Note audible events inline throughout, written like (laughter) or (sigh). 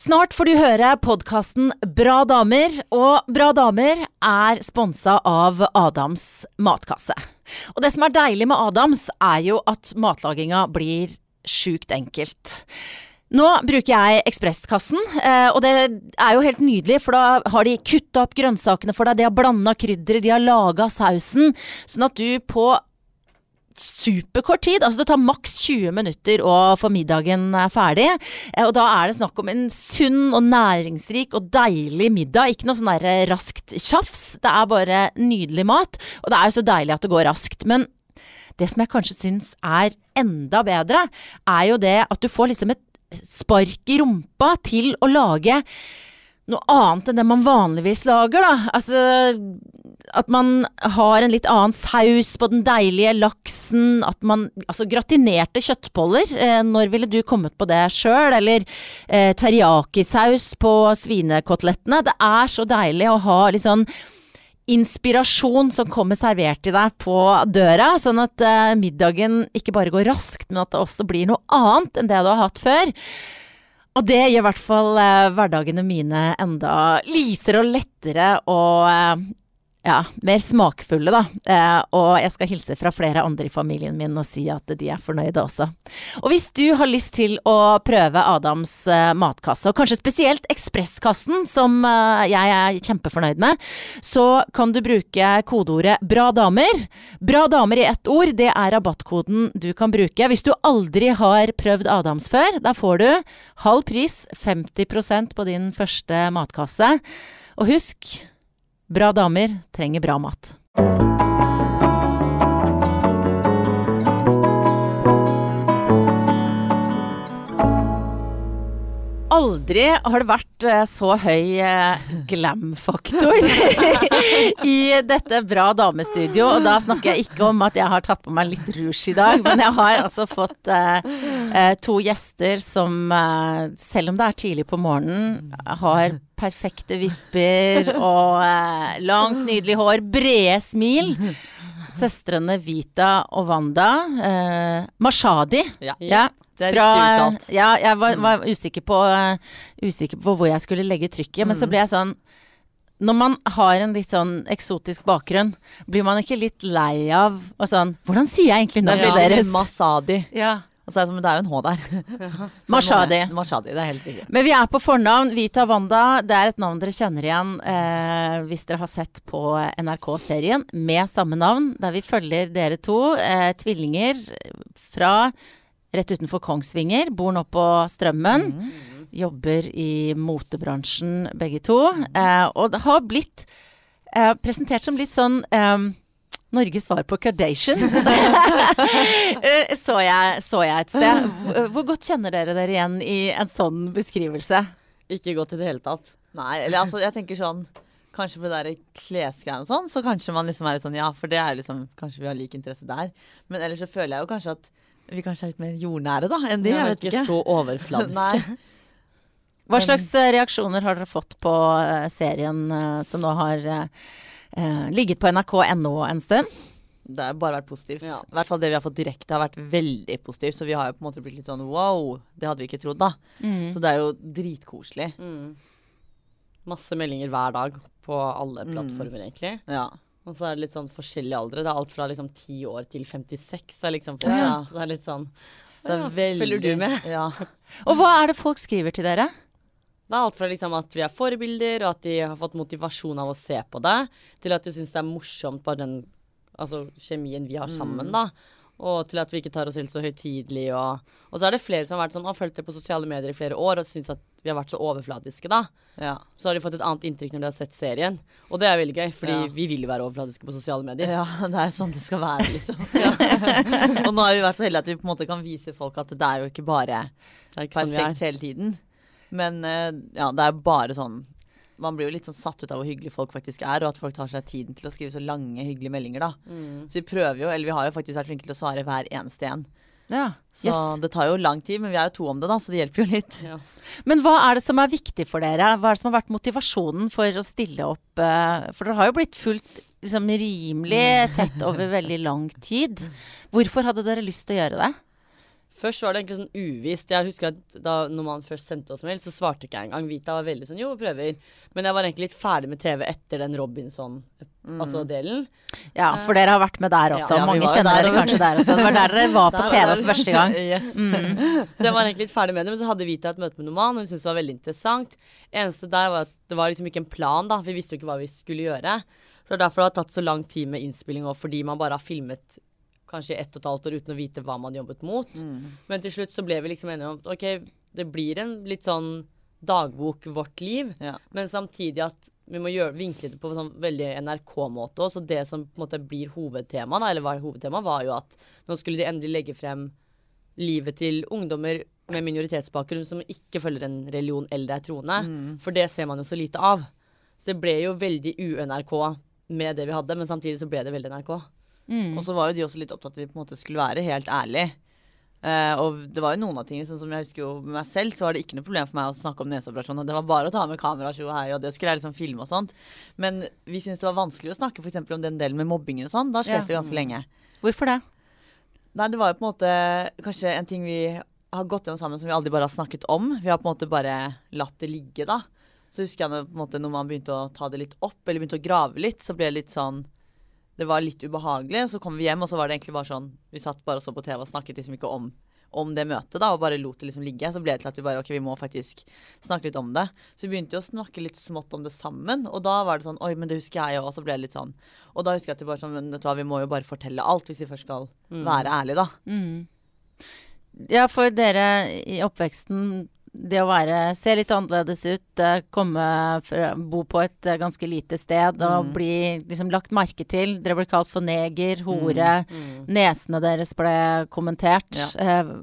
Snart får du høre podkasten Bra damer, og Bra damer er sponsa av Adams matkasse. Og det som er deilig med Adams, er jo at matlaginga blir sjukt enkelt. Nå bruker jeg Ekspresskassen, eh, og det er jo helt nydelig, for da har de kutta opp grønnsakene for deg, de har blanda krydderet, de har laga sausen, sånn at du på superkort tid. Altså det tar maks 20 minutter å få middagen eh, ferdig. Eh, og da er det snakk om en sunn og næringsrik og deilig middag. Ikke noe sånn eh, raskt tjafs. Det er bare nydelig mat. Og det er jo så deilig at det går raskt. Men det som jeg kanskje syns er enda bedre, er jo det at du får liksom et spark i rumpa til å lage noe annet enn det man vanligvis lager, da. Altså at man har en litt annen saus på den deilige laksen. At man Altså gratinerte kjøttboller. Eh, når ville du kommet på det sjøl? Eller eh, teriyaki-saus på svinekotelettene. Det er så deilig å ha litt sånn inspirasjon som kommer servert til deg på døra, sånn at eh, middagen ikke bare går raskt, men at det også blir noe annet enn det du har hatt før. Og det gjør i hvert fall eh, hverdagene mine enda lysere og lettere og eh, ja, mer smakfulle, da. Eh, og jeg skal hilse fra flere andre i familien min og si at de er fornøyde også. Og hvis du har lyst til å prøve Adams eh, matkasse, og kanskje spesielt Ekspresskassen, som eh, jeg er kjempefornøyd med, så kan du bruke kodeordet 'bra damer'. Bra damer i ett ord, det er rabattkoden du kan bruke. Hvis du aldri har prøvd Adams før, da får du halv pris, 50% på din første matkasse. Og husk Bra damer trenger bra mat. Aldri har det vært eh, så høy eh, glam-faktor (laughs) i dette bra damestudio. Og da snakker jeg ikke om at jeg har tatt på meg litt rouge i dag, men jeg har altså fått uh, to gjester som, selv om det er tidlig på morgenen, har perfekte vipper og uh, langt, nydelig hår, brede smil. Søstrene Vita og Wanda. Mashadi. Ja. ja. Det er Fra, riktig uttalt. Ja, jeg var, mm. var usikker, på, uh, usikker, på, hvor jeg skulle legge trykket, men så mm. ble jeg sånn når man har en litt sånn eksotisk bakgrunn, blir man ikke litt lei av og sånn Hvordan sier jeg egentlig navnet ja, deres? Masadi. Ja. Og så er det, som, det er jo en H der. (laughs) Mashadi. Mashadi, det er helt riktig. Men vi er på fornavn. Vita Wanda, det er et navn dere kjenner igjen eh, hvis dere har sett på NRK-serien med samme navn, der vi følger dere to, eh, tvillinger fra rett utenfor Kongsvinger. Bor nå på Strømmen. Mm. Jobber i motebransjen begge to. Eh, og det har blitt eh, presentert som litt sånn eh, Norges svar på Kardashian. (laughs) Eh, så, jeg, så jeg et sted. Hvor, godt kjenner dere dere igjen i en sånn beskrivelse? Ikke godt i det hele tatt. Nei, eller altså, jeg tenker sånn Kanskje på det klesgreiene og sånn, så kanskje man liksom er litt sånn ja, for det er liksom Kanskje vi har lik interesse der. Men ellers så føler jeg jo kanskje at vi kanskje er litt mer jordnære da, enn de. Jeg vet ikke. så overfladiske. (laughs) Hva slags eh, reaksjoner har dere fått på uh, serien som nå har ligget på nrk.no en stund? Det har bare vært positivt. Ja. I hvert fall det vi har fått direkte har vært veldig positivt. Så vi har jo på en måte blitt litt sånn wow, det hadde vi ikke trodd, da. Mm. Så det er jo dritkoselig. Mm. Masse meldinger hver dag på alle mm. plattformer, mm. egentlig. Ja. Og så er det litt sånn forskjellige aldre. Det er alt fra liksom 10 år til 56. Er liksom ja. Så det er litt sånn så ja, veldig, Følger du med? Ja. og hva er det folk skriver til dere? Det er alt fra liksom at vi er forbilder, og at de har fått motivasjon av å se på det, til at de syns det er morsomt bare den altså, kjemien vi har sammen, mm. da. Og til at vi ikke tar oss selv så høytidelig. Og, og, så er det flere som har vært sånn, og fulgt det på sosiale medier i flere år og syns at vi har vært så overflatiske, da. Ja. Så har de fått et annet inntrykk når de har sett serien. Og det er veldig gøy, fordi ja. vi vil jo være overflatiske på sosiale medier. Ja, det er sånn det skal være, liksom. (laughs) (laughs) og nå har vi vært så heldige at vi på en måte kan vise folk at det er jo ikke bare ikke sånn perfekt sånn hele tiden. Men uh, ja, det er bare sånn man blir jo litt sånn satt ut av hvor hyggelige folk faktisk er, og at folk tar seg tiden til å skrive så lange, hyggelige meldinger, da. Mm. Så vi prøver jo, eller vi har jo faktisk vært flinke til å svare hver eneste en. Ja. Så yes. det tar jo lang tid, men vi er jo to om det, da, så det hjelper jo litt. Ja. Men hva er det som er viktig for dere? Hva er det som har vært motivasjonen for å stille opp? Uh, for dere har jo blitt fulgt liksom, rimelig tett over veldig lang tid. Hvorfor hadde dere lyst til å gjøre det? Først var det egentlig sånn uvisst. Jeg husker at da når man først sendte oss mail, så svarte ikke jeg engang. Vita var veldig sånn jo, prøver. Men jeg var egentlig litt ferdig med TV etter den Robinson-altså delen. Ja, for dere har vært med der også. Ja, ja, Mange kjenner dere kanskje der også. Det var der dere var på Der TV for første gang. (laughs) Yes. Så jeg var egentlig litt ferdig med det, men så hadde Vita et møte med Noman, og hun syntes det var veldig interessant. Eneste der var at det var liksom ikke en plan, da. Vi visste jo ikke hva vi skulle gjøre. Så det er derfor det har tatt så lang tid med innspilling òg, fordi man bare har filmet kanskje ett og et halvt år uten å vite hva man jobbet mot. Men til slutt så ble vi liksom enige om at ok, det blir en litt sånn dagbok vårt liv, Ja. men samtidig at vi må gjøre, vinkle det på en sånn veldig NRK-måte også. Så det som på en måte blir hovedtema, da, eller var hovedtema, var jo at nå skulle de endelig legge frem livet til ungdommer med minoritetsbakgrunn som ikke følger en religion eller er troende. For det ser man jo så lite av. Så det ble jo veldig u-NRK med det vi hadde, men samtidig så ble det veldig NRK. Og så var jo de også litt opptatt av at vi på en måte skulle være helt ærlige. Uh, og det var jo noen av tingene, sånn som jeg husker jo med meg selv, så var det ikke noe problem for meg å snakke om neseoperasjon. Og det var bare å ta med kamera, tjo hei, og det skulle jeg liksom filme og sånt. Men vi syntes det var vanskelig å snakke eksempel om den delen med mobbingen og sånn. Da slet Ja. vi ganske lenge. Hvorfor det? Nei, det var jo på en måte kanskje en ting vi har gått gjennom sammen som vi aldri bare har snakket om. Vi har på en måte bare latt det ligge, da. Så husker jeg når, på en måte, når man begynte å ta det litt opp, eller begynte å grave litt, så ble det litt sånn Det var litt ubehagelig. Så kom vi hjem, og så var det egentlig bare sånn Vi satt bare og så på TV og snakket liksom ikke om, om det møtet, da, og bare lot det liksom ligge. Så ble det til at vi bare OK, vi må faktisk snakke litt om det. Så vi begynte jo å snakke litt smått om det sammen, og da var det sånn Oi, men det husker jeg òg, og så ble det litt sånn. Og da husker jeg at vi bare sånn vet du hva, vi må jo bare fortelle alt hvis vi først skal være ærlige, da. Ja, for dere i oppveksten, det å være Se litt annerledes ut, eh, komme fra, bo på et eh, ganske lite sted og bli liksom lagt merke til. Dere ble kalt for neger, hore. Nesene deres ble kommentert. Eh,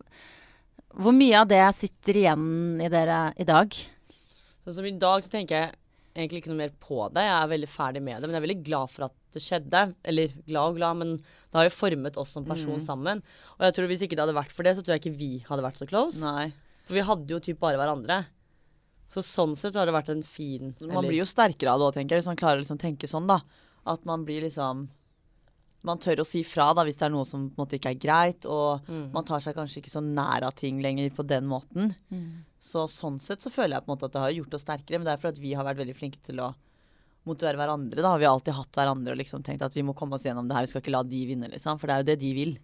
hvor mye av det sitter igjen i dere i dag? Sånn som i dag så tenker jeg egentlig ikke noe mer på det. Jeg er veldig ferdig med det, men jeg er veldig glad for at det skjedde. Eller glad og glad, men det har jo formet oss som person sammen. Og jeg tror hvis ikke det hadde vært for det, så tror jeg ikke vi hadde vært så close. Nei. For vi hadde jo typ bare hverandre. Så sånn sett har det vært en fin Man blir jo sterkere av det òg, tenker jeg, hvis man klarer å liksom tenke sånn, da. At man blir liksom Man tør å si fra da, hvis det er noe som på en måte ikke er greit, og man tar seg kanskje ikke så nær av ting lenger på den måten. Så sånn sett så føler jeg på en måte at det har gjort oss sterkere, men det er fordi vi har vært veldig flinke til å motivere hverandre. Da har vi alltid hatt hverandre og liksom tenkt at vi må komme oss gjennom det her, vi skal ikke la de vinne, liksom. For det er jo det de vil.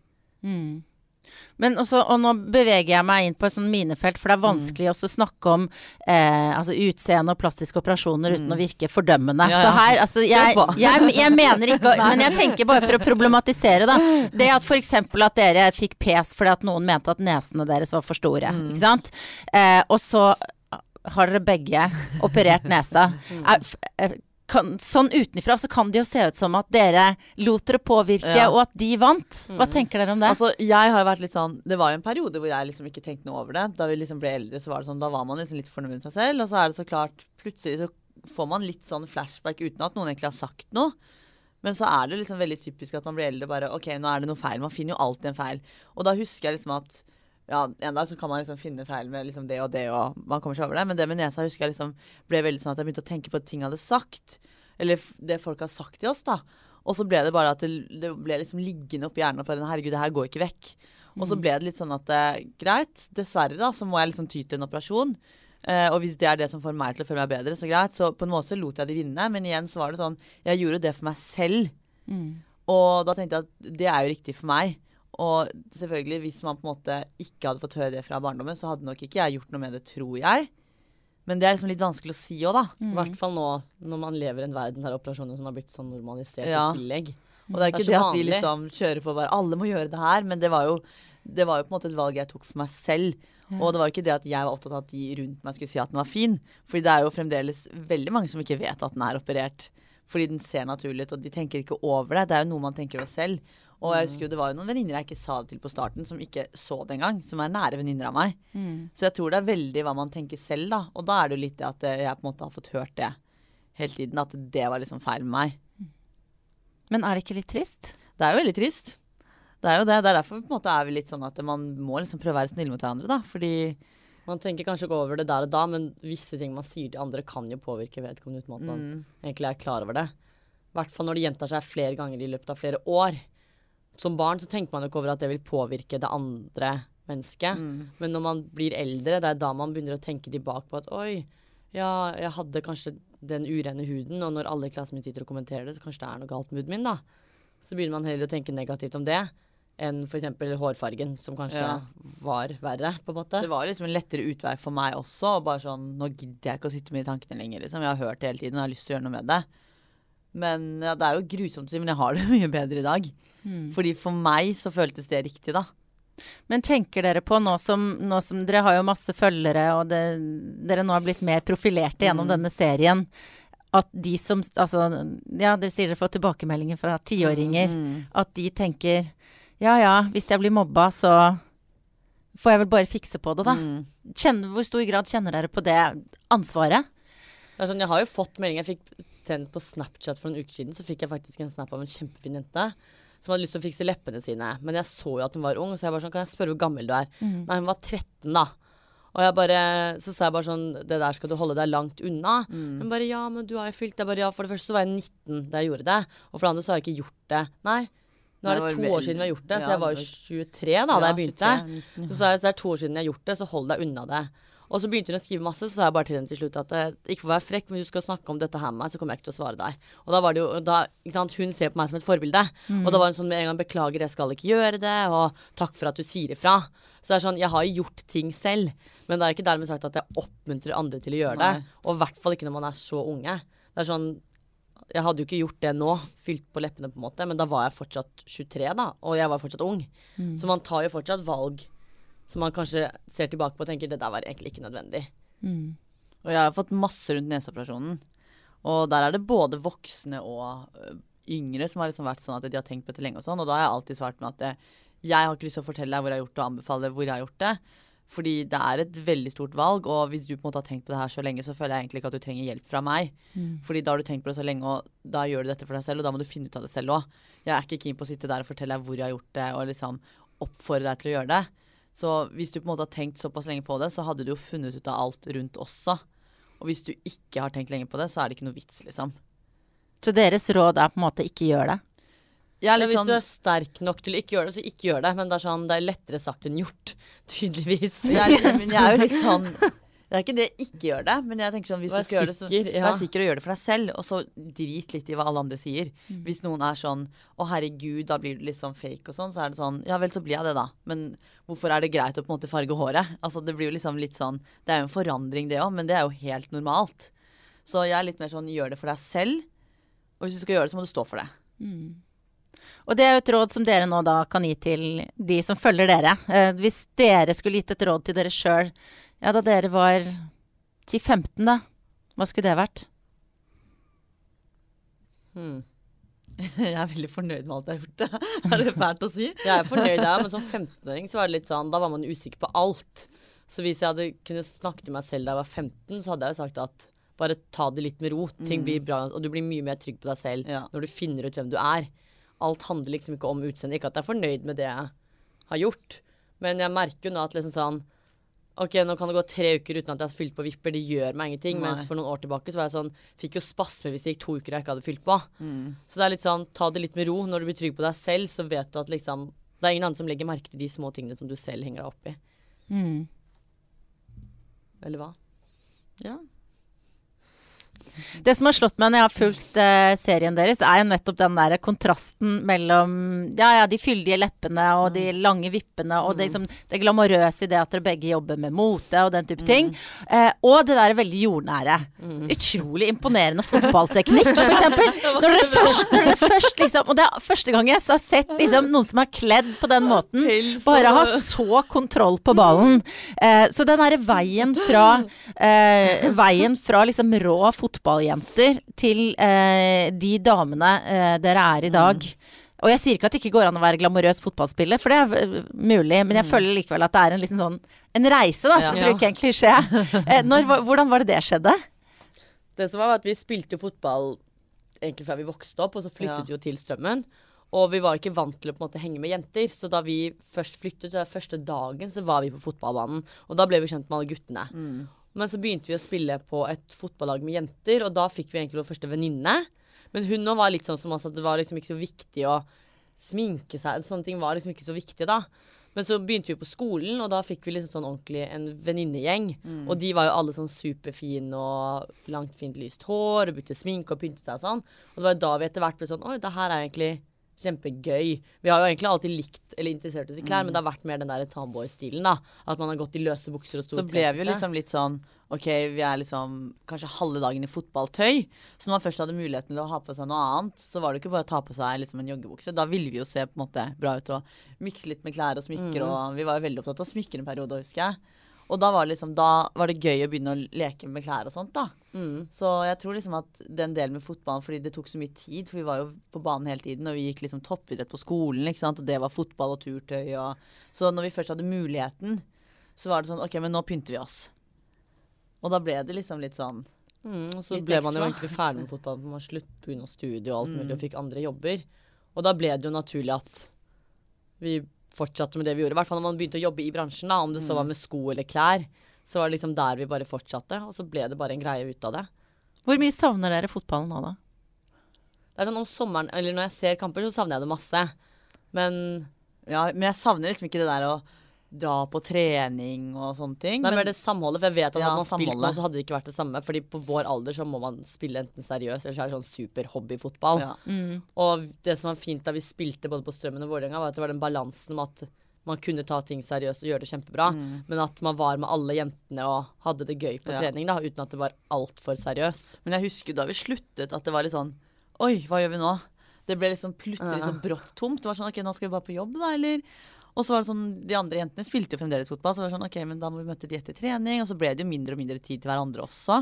Men også, og nå beveger jeg meg inn på et sånt minefelt, for det er vanskelig mm. å snakke om eh, altså utseende og plastiske operasjoner uten å virke fordømmende. Ja, Så her, altså jeg, jeg, jeg mener ikke (laughs) Men jeg tenker bare for å problematisere, da. Det at f.eks. at dere fikk pes fordi at noen mente at nesene deres var for store. Ikke sant? Eh, og så har dere begge operert nesa. Er, f- eh, kan, sånn utenfra så kan det jo se ut som at dere lot dere påvirke, Ja. og at de vant. Hva tenker dere om det? Altså, jeg har vært litt sånn Det var jo en periode hvor jeg liksom ikke tenkte noe over det. Da vi liksom ble eldre, så var det sånn Da var man liksom litt fornøyd med seg selv. Og så er det så klart Plutselig så får man litt sånn flashback uten at noen egentlig har sagt noe. Men så er det liksom veldig typisk at man blir eldre bare OK, nå er det noe feil. Man finner jo alltid en feil. Og da husker jeg liksom at ja, en dag så kan man liksom finne feil med liksom det og det, og man kommer seg over det. Men det med nesa husker jeg liksom ble veldig sånn at jeg begynte å tenke på ting jeg hadde sagt. Eller det folk har sagt til oss, da. Og så ble det bare at det, det ble liksom liggende oppi hjernen og den Herregud, det her går ikke vekk. Og så ble det litt sånn at eh, greit, dessverre da, så må jeg liksom ty til en operasjon. Eh, og hvis det er det som får meg til å føle meg bedre, så greit. Så på en måte så lot jeg de vinne. Men igjen så var det sånn Jeg gjorde det for meg selv. Og da tenkte jeg at det er jo riktig for meg. Og selvfølgelig, hvis man på en måte ikke hadde fått høre det fra barndommen, så hadde nok ikke jeg gjort noe med det, tror jeg. Men det er liksom litt vanskelig å si òg, da. I hvert fall nå når man lever i en verden der operasjoner som har blitt sånn normalisert Ja. i tillegg. Og det er ikke Det det, er det at vi liksom kjører på bare Alle må gjøre det her. Men det var jo, det var jo på en måte et valg jeg tok for meg selv. Og det var jo ikke det at jeg var opptatt av at de rundt meg skulle si at den var fin. Fordi det er jo fremdeles veldig mange som ikke vet at den er operert. Fordi den ser naturlig ut, og de tenker ikke over det. Det er jo noe man tenker over selv. Og jeg husker jo det var jo noen venninner jeg ikke sa det til på starten, som ikke så det engang. Som er nære venninner av meg. Så jeg tror det er veldig hva man tenker selv, da. Og da er det jo litt det at eh, jeg på en måte har fått hørt det hele tiden. At det var liksom feil med meg. Men er det ikke litt trist? Det er jo veldig trist. Det er jo det. Det er derfor på en måte er vi litt sånn at man må liksom prøve å være snill mot hverandre, da. Fordi Man tenker kanskje ikke over det der og da, men visse ting man sier til andre, kan jo påvirke vedkommende uten at man egentlig er klar over det. I hvert fall når det gjentar seg flere ganger i løpet av flere år. Som barn så tenker man jo ikke over at det vil påvirke det andre mennesket. Mm. Men når man blir eldre, det er da man begynner å tenke tilbake på at oi, ja, jeg hadde kanskje den urene huden, og når alle i klassen min sitter og kommenterer det, så kanskje det er noe galt med huden min, da. Så begynner man heller å tenke negativt om det enn f.eks. hårfargen, som kanskje ja. var verre, på en måte. Det var liksom en lettere utvei for meg også. Og bare sånn Nå gidder jeg ikke å sitte med de tankene lenger, liksom. Jeg har hørt det hele tiden og jeg har lyst til å gjøre noe med det. Men ja, det er jo grusomt å si, men jeg har det (laughs) mye bedre i dag. Mm. Fordi for meg så føltes det riktig, da. Men tenker dere på, nå som, nå som dere har jo masse følgere, og det, dere nå har blitt mer profilerte gjennom mm. denne serien, at de som Altså, ja, dere sier dere får tilbakemeldinger fra tiåringer. Mm. At de tenker Ja ja, hvis jeg blir mobba, så får jeg vel bare fikse på det, da. Mm. Kjenner, hvor stor grad kjenner dere på det ansvaret? Sånn, jeg har jo fått melding. Jeg fikk sendt på Snapchat for noen uker siden. Så fikk jeg faktisk en snap av en kjempefin jente som hadde lyst til å fikse leppene sine. Men jeg så jo at hun var ung, så jeg bare sånn Kan jeg spørre hvor gammel du er? Mm. Nei, hun var 13, da. Og jeg bare, så sa jeg bare sånn Det der skal du holde deg langt unna. Mm. Hun bare Ja, men du har jo fylt Jeg bare Ja, for det første så var jeg 19 da jeg gjorde det. Og for det andre så har jeg ikke gjort det. Nei. Nå er det to år siden vi har gjort det, så jeg var jo 23 da, da jeg begynte. 23, så sa jeg så det er to år siden jeg har gjort det, så hold deg unna det. Og så begynte hun å skrive masse, så sa jeg bare til henne til slutt at eh, ikke for å være frekk, men hvis du skal snakke om dette her med meg, så kommer jeg ikke til å svare deg. Og da var det jo da, ikke sant, Hun ser på meg som et forbilde. Mm. Og da var hun sånn med en gang 'beklager, jeg skal ikke gjøre det', og 'takk for at du sier ifra'. Så det er sånn, jeg har gjort ting selv, men det er ikke dermed sagt at jeg oppmuntrer andre til å gjøre Nei. det. Og i hvert fall ikke når man er så unge. Det er sånn jeg hadde jo ikke gjort det nå, fylt på leppene, på en måte, men da var jeg fortsatt 23, da, og jeg var fortsatt ung. Mm. Så man tar jo fortsatt valg som man kanskje ser tilbake på og tenker det der var egentlig ikke nødvendig. Mm. Og jeg har fått masse rundt neseoperasjonen. Og der er det både voksne og yngre som har liksom vært sånn at de har tenkt på dette lenge og sånn. Og da har jeg alltid svart med at det, jeg har ikke lyst til å fortelle deg hvor jeg har gjort det, og anbefale hvor jeg har gjort det. Fordi det er et veldig stort valg, og hvis du på en måte har tenkt på det her så lenge, så føler jeg egentlig ikke at du trenger hjelp fra meg. Mm. Fordi da har du tenkt på det så lenge, og da gjør du dette for deg selv, og da må du finne ut av det selv òg. Jeg er ikke keen på å sitte der og fortelle deg hvor jeg har gjort det, og liksom oppfordre deg til å gjøre det. Så hvis du på en måte har tenkt såpass lenge på det, så hadde du jo funnet ut av alt rundt også. Og hvis du ikke har tenkt lenge på det, så er det ikke noe vits, liksom. Så deres råd er på en måte ikke gjør det? Ja, hvis sånn, du er sterk nok til å ikke gjøre det, så ikke gjør det. Men det er, sånn, det er lettere sagt enn gjort, tydeligvis. Jeg, men jeg er jo litt sånn det er ikke det ikke gjør det, men jeg tenker sånn hvis vær du skal sikker, gjøre det, så ja. vær sikker og gjør det for deg selv. Og så drit litt i hva alle andre sier. Mm. Hvis noen er sånn 'Å, herregud, da blir du litt sånn fake', og sånn, så er det sånn Ja vel, så blir jeg det, da. Men hvorfor er det greit å på en måte farge håret? Altså, det blir jo liksom litt sånn Det er jo en forandring, det òg, men det er jo helt normalt. Så jeg er litt mer sånn gjør det for deg selv. Og hvis du skal gjøre det, så må du stå for det. Mm. Og det er jo et råd som dere nå da kan gi til de som følger dere. Eh, hvis dere skulle gitt et råd til dere sjøl ja, da dere var 10-15, da. Hva skulle det vært? Hmm. (laughs) Jeg er veldig fornøyd med alt jeg har gjort. (laughs) er det fælt å si? Jeg er fornøyd, jeg, men som 15-åring så var det litt sånn Da var man usikker på alt. Så hvis jeg hadde kunnet snakke til meg selv da jeg var 15, så hadde jeg jo sagt at bare ta det litt med ro. Ting mm. blir bra, og du blir mye mer trygg på deg selv ja. når du finner ut hvem du er. Alt handler liksom ikke om utseendet. Ikke at jeg er fornøyd med det jeg har gjort, men jeg merker jo nå at liksom sånn Ok, nå kan det gå tre uker uten at jeg har fylt på vipper. Det gjør meg ingenting. Nei. Mens for noen år tilbake så var jeg sånn Fikk jo spasme hvis det gikk to uker jeg ikke hadde fylt på. Mm. Så det er litt sånn ta det litt med ro. Når du blir trygg på deg selv, så vet du at liksom Det er ingen andre som legger merke til de små tingene som du selv henger deg opp i. Mm. Eller hva? Ja. Det som har slått meg når jeg har fulgt uh, serien deres, er jo nettopp den der kontrasten mellom ja, ja, de fyldige leppene og mm. de lange vippene og mm. det, liksom, det glamorøse i det at dere begge jobber med mote og den type mm. ting. Uh, og det der veldig jordnære. Mm. Utrolig imponerende fotballteknikk, f.eks. (laughs) Når dere først, når dere først liksom Og det er første gang jeg har sett liksom, noen som er kledd på den måten. Bare ha så kontroll på ballen. Uh, så den derre veien fra Veien fra liksom rå fotball fotballjenter til eh, de damene eh, dere er i dag. Mm. Og jeg sier ikke at det ikke går an å være glamorøs fotballspiller, for det er mulig, men jeg mm. føler likevel at det er en, liksom sånn, en reise, da, for å bruke en klisjé. Eh, hvordan var det det skjedde? Det som var at Vi spilte fotball egentlig fra vi vokste opp, og så flyttet vi ja. jo til Strømmen. Og vi var ikke vant til å på en måte henge med jenter, så da vi først flyttet, første dagen så var vi på fotballbanen. Og da ble vi kjent med alle guttene. Mm. Men så begynte vi å spille på et fotballag med jenter, og da fikk vi egentlig vår første venninne. Men hun nå var litt sånn som oss at det var liksom ikke så viktig å sminke seg. Sånne ting var liksom ikke så viktig da. Men så begynte vi på skolen, og da fikk vi liksom sånn ordentlig en venninnegjeng. Mm. Og de var jo alle sånn superfine og langt, fint lyst hår og brukte sminke og pyntet seg og sånn. Og det var jo da vi etter hvert ble sånn Oi, det her er egentlig kjempegøy. Vi har jo egentlig alltid likt eller interessert oss i klær, Mm. men det har vært mer den der tomboy-stilen, da. At man har gått i løse bukser og store Så ble vi jo liksom litt sånn OK, vi er liksom kanskje halve dagen i fotballtøy. Så når man først hadde muligheten til å ha på seg noe annet, så var det ikke bare å ta på seg liksom en joggebukse. Da ville vi jo se på en måte bra ut og mikse litt med klær og smykker. Og vi var jo veldig opptatt av smykker en periode, husker jeg. Og da var, liksom, da var det gøy å begynne å leke med klær og sånt, da. Mm. Så jeg tror liksom at den delen med fotballen, fordi det tok så mye tid, for vi var jo på banen hele tiden, og vi gikk liksom toppidrett på skolen, ikke sant, og det var fotball og turtøy og Så når vi først hadde muligheten, så var det sånn OK, men nå pynter vi oss. Og da ble det liksom litt sånn Mm, og så ble man jo egentlig ferdig med fotball. Man sluttet slutt pga. studie og alt Mm. mulig, og fikk andre jobber. Og da ble det jo naturlig at vi fortsatte med det vi gjorde. I hvert fall når man begynte å jobbe i bransjen, da, om det Mm. så var med sko eller klær. Så var det liksom der vi bare fortsatte, og så ble det bare en greie ut av det. Hvor mye savner dere fotballen nå, da? Det er sånn om sommeren, eller når jeg ser kamper, så savner jeg det masse. Men Ja, men jeg savner liksom ikke det der å dra på trening og sånne ting. Nei, men, men- det samholdet, for jeg vet at Ja, hadde man spilt nå, så hadde det ikke vært det samme. Fordi på vår alder så må man spille enten seriøst, eller så er det sånn super hobbyfotball. Mm. Og det som var fint da vi spilte både på Strømmen og Vålerenga, var at det var den balansen med at man kunne ta ting seriøst og gjøre det kjempebra, men at man var med alle jentene og hadde det gøy på Ja. trening, da, uten at det var altfor seriøst. Men jeg husker da vi sluttet at det var litt sånn Oi, hva gjør vi nå? Det ble liksom plutselig så brått tomt. Det var sånn OK, nå skal vi bare på jobb, da, eller? Og så var det sånn, De andre jentene spilte jo fremdeles fotball, så var det sånn OK, men da må vi møte de etter trening. Og så ble det jo mindre og mindre tid til hverandre også.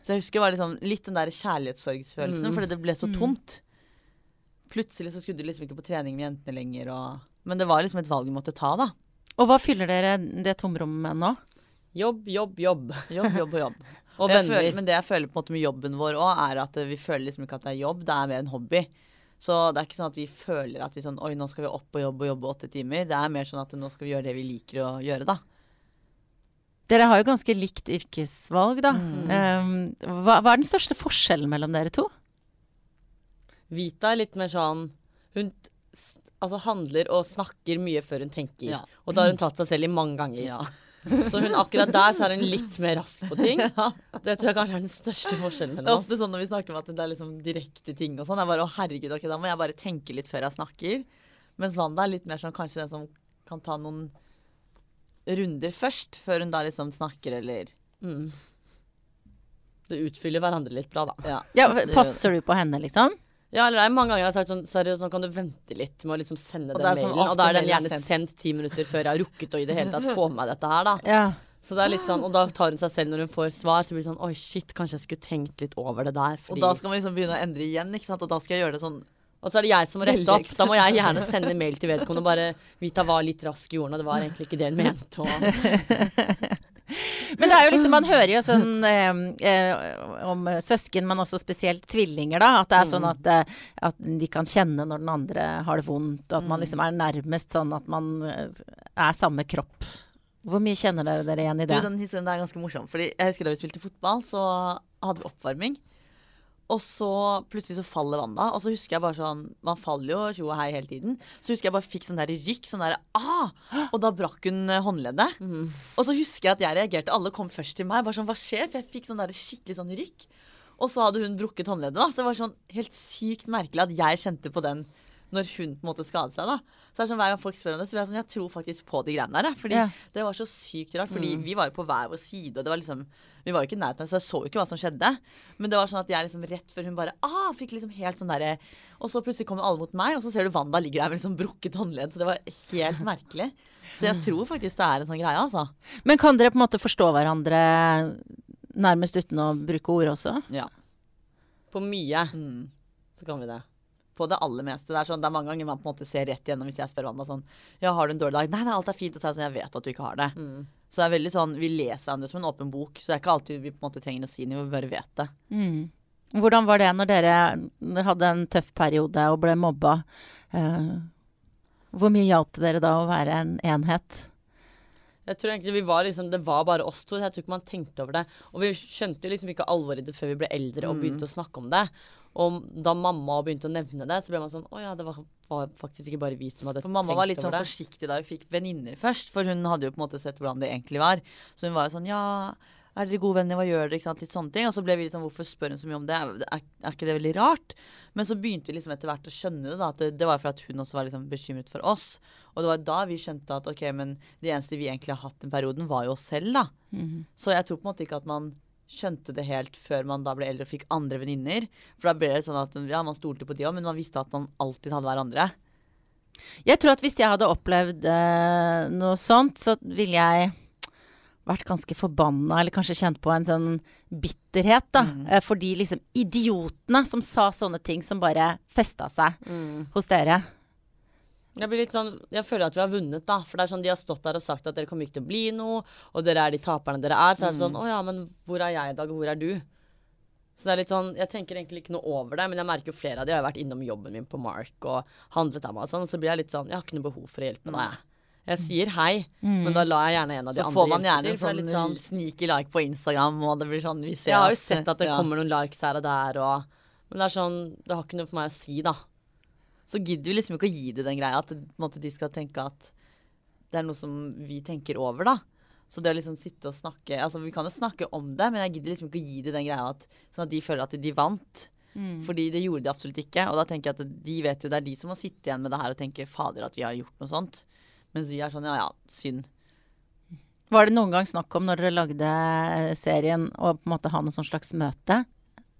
Så jeg husker det var liksom litt den der kjærlighetssorgsfølelsen, fordi det ble så tomt. Plutselig så skulle du liksom ikke på trening med jentene lenger, og Men det var liksom et valg vi måtte ta, da. Og hva fyller dere det tomrommet med nå? Jobb, jobb, jobb. Jobb, jobb og jobb. (laughs) Og venner. føler, men det jeg føler på en måte med jobben vår òg, er at vi føler liksom ikke at det er jobb, det er mer en hobby. Så det er ikke sånn at vi føler at vi sånn Oi, nå skal vi opp og jobbe og jobbe åtte timer. Det er mer sånn at nå skal vi gjøre det vi liker å gjøre, da. Dere har jo ganske likt yrkesvalg, da. Mm. Um, hva, hva er den største forskjellen mellom dere to? Vita er litt mer sånn Hun altså handler og snakker mye før hun tenker. Ja. Og da har hun tatt seg selv i mange ganger. (laughs) Så hun akkurat der så er hun litt mer rask på ting. (laughs) Det tror jeg kanskje er den største forskjellen Det er ofte sånn når vi snakker om at det er liksom direkte ting og sånn. Jeg bare å herregud, ok, da må jeg bare tenke litt før jeg snakker. Mens Wanda er litt mer sånn kanskje den som kan ta noen runder først, før hun da liksom snakker eller Mm. Det utfyller hverandre litt bra, da. Ja. Ja, passer du på henne, liksom? Ja, eller det er mange ganger jeg har sagt sånn Seriøst, nå kan du vente litt med å liksom sende den sånn, mailen. Og da er den er gjerne sendt ti minutter før jeg har rukket å i det hele tatt få med meg dette her, da. (laughs) Ja. Så det er litt sånn, Og da tar hun seg selv når hun får svar, så blir det sånn Oi, shit, kanskje jeg skulle tenkt litt over det der. Og da skal man liksom begynne å endre igjen, ikke sant. Og da skal jeg gjøre det sånn Og så er det jeg som må rette opp. Da må jeg gjerne sende mail til vedkommende og bare Vita var litt rask i ordene, og det var egentlig ikke det hun mente. Og... Men det er jo liksom, man hører jo sånn eh, om søsken, men også spesielt tvillinger, da. At det er sånn at, eh, at de kan kjenne når den andre har det vondt, og at man liksom er nærmest sånn at man eh, er samme kropp. Hvor mye kjenner dere dere igjen i Du, det? den historien der er ganske morsom. Fordi jeg husker da vi spilte fotball, så hadde vi oppvarming. Og så plutselig så faller Wanda, og så husker jeg bare sånn Man faller jo tjo og hei hele tiden. Så husker jeg bare fikk sånn der rykk, sånn der ah! Og da brakk hun håndleddet. håndleddet. Og så husker jeg at jeg reagerte. Alle kom først til meg. Bare sånn, hva skjer? For jeg fikk sånn der skikkelig sånn rykk. Og så hadde hun brukket håndleddet, da. Så det var sånn helt sykt merkelig at jeg kjente på den når hun på en måte skadet seg. da Så det er sånn Hver gang folk spør om det, så blir jeg sånn Jeg tror faktisk på de greiene der. Fordi yeah. det var så sykt rart. Fordi vi var jo på hver vår side, og det var liksom Vi var jo ikke i nærheten, så jeg så jo ikke hva som skjedde. Men det var sånn at jeg liksom rett før hun bare ah, fikk liksom helt sånn derre Og så plutselig kommer alle mot meg, og så ser du Wanda ligger der med liksom brukket håndledd. Så det var helt merkelig. Så jeg tror faktisk det er en sånn greie, altså. Men kan dere på en måte forstå hverandre nærmest uten å bruke ord også? Ja. På mye Mm. så kan vi det. På det aller meste. Det er, sånn, det er mange ganger man på en måte ser rett igjennom hvis jeg spør Wanda sånn Ja, har du en dårlig dag? Nei, nei, alt er fint. Og så er det sånn, jeg vet at du ikke har det. Så det er veldig sånn, vi leser hverandre som en åpen bok. Så det er ikke alltid vi på en måte trenger å si noe, vi bare vet det. Mm. Hvordan var det når dere hadde en tøff periode og ble mobba? Uh, hvor mye hjalp det dere da å være en enhet? Jeg tror egentlig vi var liksom, Det var bare oss to. Jeg tror ikke man tenkte over det. Og vi skjønte liksom ikke alvoret i det før vi ble eldre og begynte å snakke om det. Og da mamma begynte å nevne det, så ble man sånn Å ja, det var, var faktisk ikke bare vi som hadde tenkt over For mamma var litt sånn det. forsiktig da hun fikk venninner først, for hun hadde jo på en måte sett hvordan det egentlig var. Så hun var jo sånn Ja, er dere gode venner, hva gjør dere? Ikke sant? Litt sånne ting. Og så ble vi litt sånn Hvorfor spør hun så mye om det? Er, er ikke det veldig rart? Men så begynte vi liksom etter hvert å skjønne det, da. At det, det var for at hun også var liksom bekymret for oss. Og det var da vi skjønte at ok, men det eneste vi egentlig har hatt den perioden, var jo oss selv, da. Så jeg tror på en måte ikke at man skjønte det helt før man da ble eldre og fikk andre venninner. For da ble det sånn at ja, man stolte på de òg, men man visste at man alltid hadde hverandre. Jeg tror at hvis jeg hadde opplevd eh, noe sånt, så ville jeg vært ganske forbanna, eller kanskje kjent på en sånn bitterhet, da. Mm. For de liksom idiotene som sa sånne ting som bare festa seg hos dere. Jeg sånn, jeg føler at vi har vunnet, da. For det er sånn, de har stått der og sagt at dere kommer ikke til å bli noe, og dere er de taperne dere er. Så er det sånn, å ja, men hvor er jeg i dag, og hvor er du? Så det er litt sånn, jeg tenker egentlig ikke noe over det, men jeg merker jo flere av de har vært innom jobben min på Mark og handlet av meg og sånn, og så blir jeg litt sånn, jeg har ikke noe behov for å hjelpe deg. Jeg sier hei, men da lar jeg gjerne en av de Så andre hjelpe gjerne Så får man gjerne en sånn, sånn sneaky like på Instagram, og det blir sånn vi ser Jeg har jo sett at det ja. kommer noen likes her og der, og, men det er sånn, det har ikke noe for meg å si, da. Så gidder vi liksom ikke å gi det den greia at måte, de skal tenke at det er noe som vi tenker over, da. Så det å liksom sitte og snakke Altså vi kan jo snakke om det, men jeg gidder liksom ikke å gi det den greia at, sånn at de føler at de vant. Fordi det gjorde de absolutt ikke. Og da tenker jeg at de vet jo det er de som må sitte igjen med det her og tenke fader at vi har gjort noe sånt. Mens vi er sånn ja ja, synd. Var det noen gang snakk om når dere lagde eh, serien å på en måte ha noe sånn slags møte?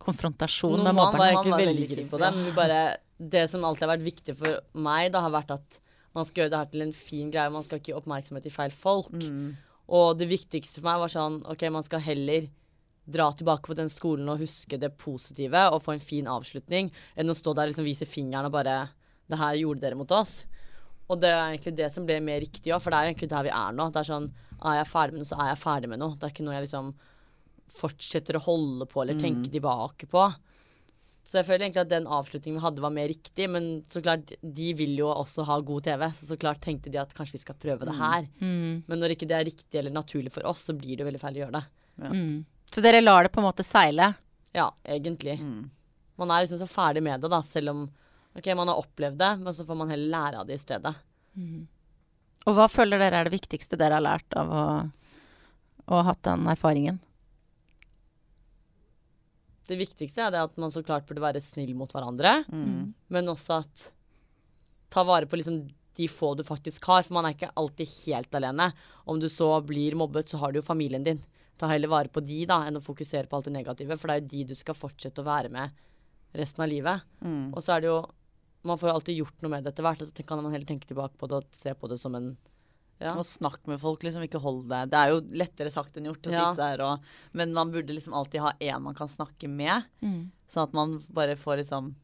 Konfrontasjon med Noen var egentlig var veldig keen på det, men bare Det som alltid har vært viktig for meg, da, har vært at man skal gjøre det her til en fin greie. Man skal ikke gi oppmerksomhet til feil folk. Og det viktigste for meg var sånn OK, man skal heller dra tilbake på den skolen og huske det positive og få en fin avslutning, enn å stå der og liksom vise fingeren og bare Det her gjorde dere mot oss. Og det er egentlig det som ble mer riktig òg, for det er egentlig der vi er nå. Det er sånn Er jeg ferdig med noe, så er jeg ferdig med noe. Det er ikke noe jeg liksom fortsetter å holde på eller tenke tilbake på. Så jeg føler egentlig at den avslutningen vi hadde var mer riktig, men så klart, de vil jo også ha god TV, så så klart tenkte de at kanskje vi skal prøve det her. Men når ikke det er riktig eller naturlig for oss, så blir det jo veldig feil å gjøre det. Mm. Så dere lar det på en måte seile? Ja, egentlig. Man er liksom så ferdig med det, da, selv om OK, man har opplevd det, men så får man heller lære av det i stedet. Og hva føler dere er det viktigste dere har lært av å, å ha hatt den erfaringen? Det viktigste er det at man så klart burde være snill mot hverandre, men også at ta vare på liksom de få du faktisk har, for man er ikke alltid helt alene. Om du så blir mobbet, så har du jo familien din. Ta heller vare på de da, enn å fokusere på alt det negative, for det er jo de du skal fortsette å være med resten av livet. Og så er det jo Man får jo alltid gjort noe med det etter hvert, og så kan man heller tenke tilbake på det og se på det som en ja. Og snakk med folk, liksom. Ikke hold det. Det er jo lettere sagt enn gjort å Ja. sitte der og Men man burde liksom alltid ha én man kan snakke med. Sånn at man bare får liksom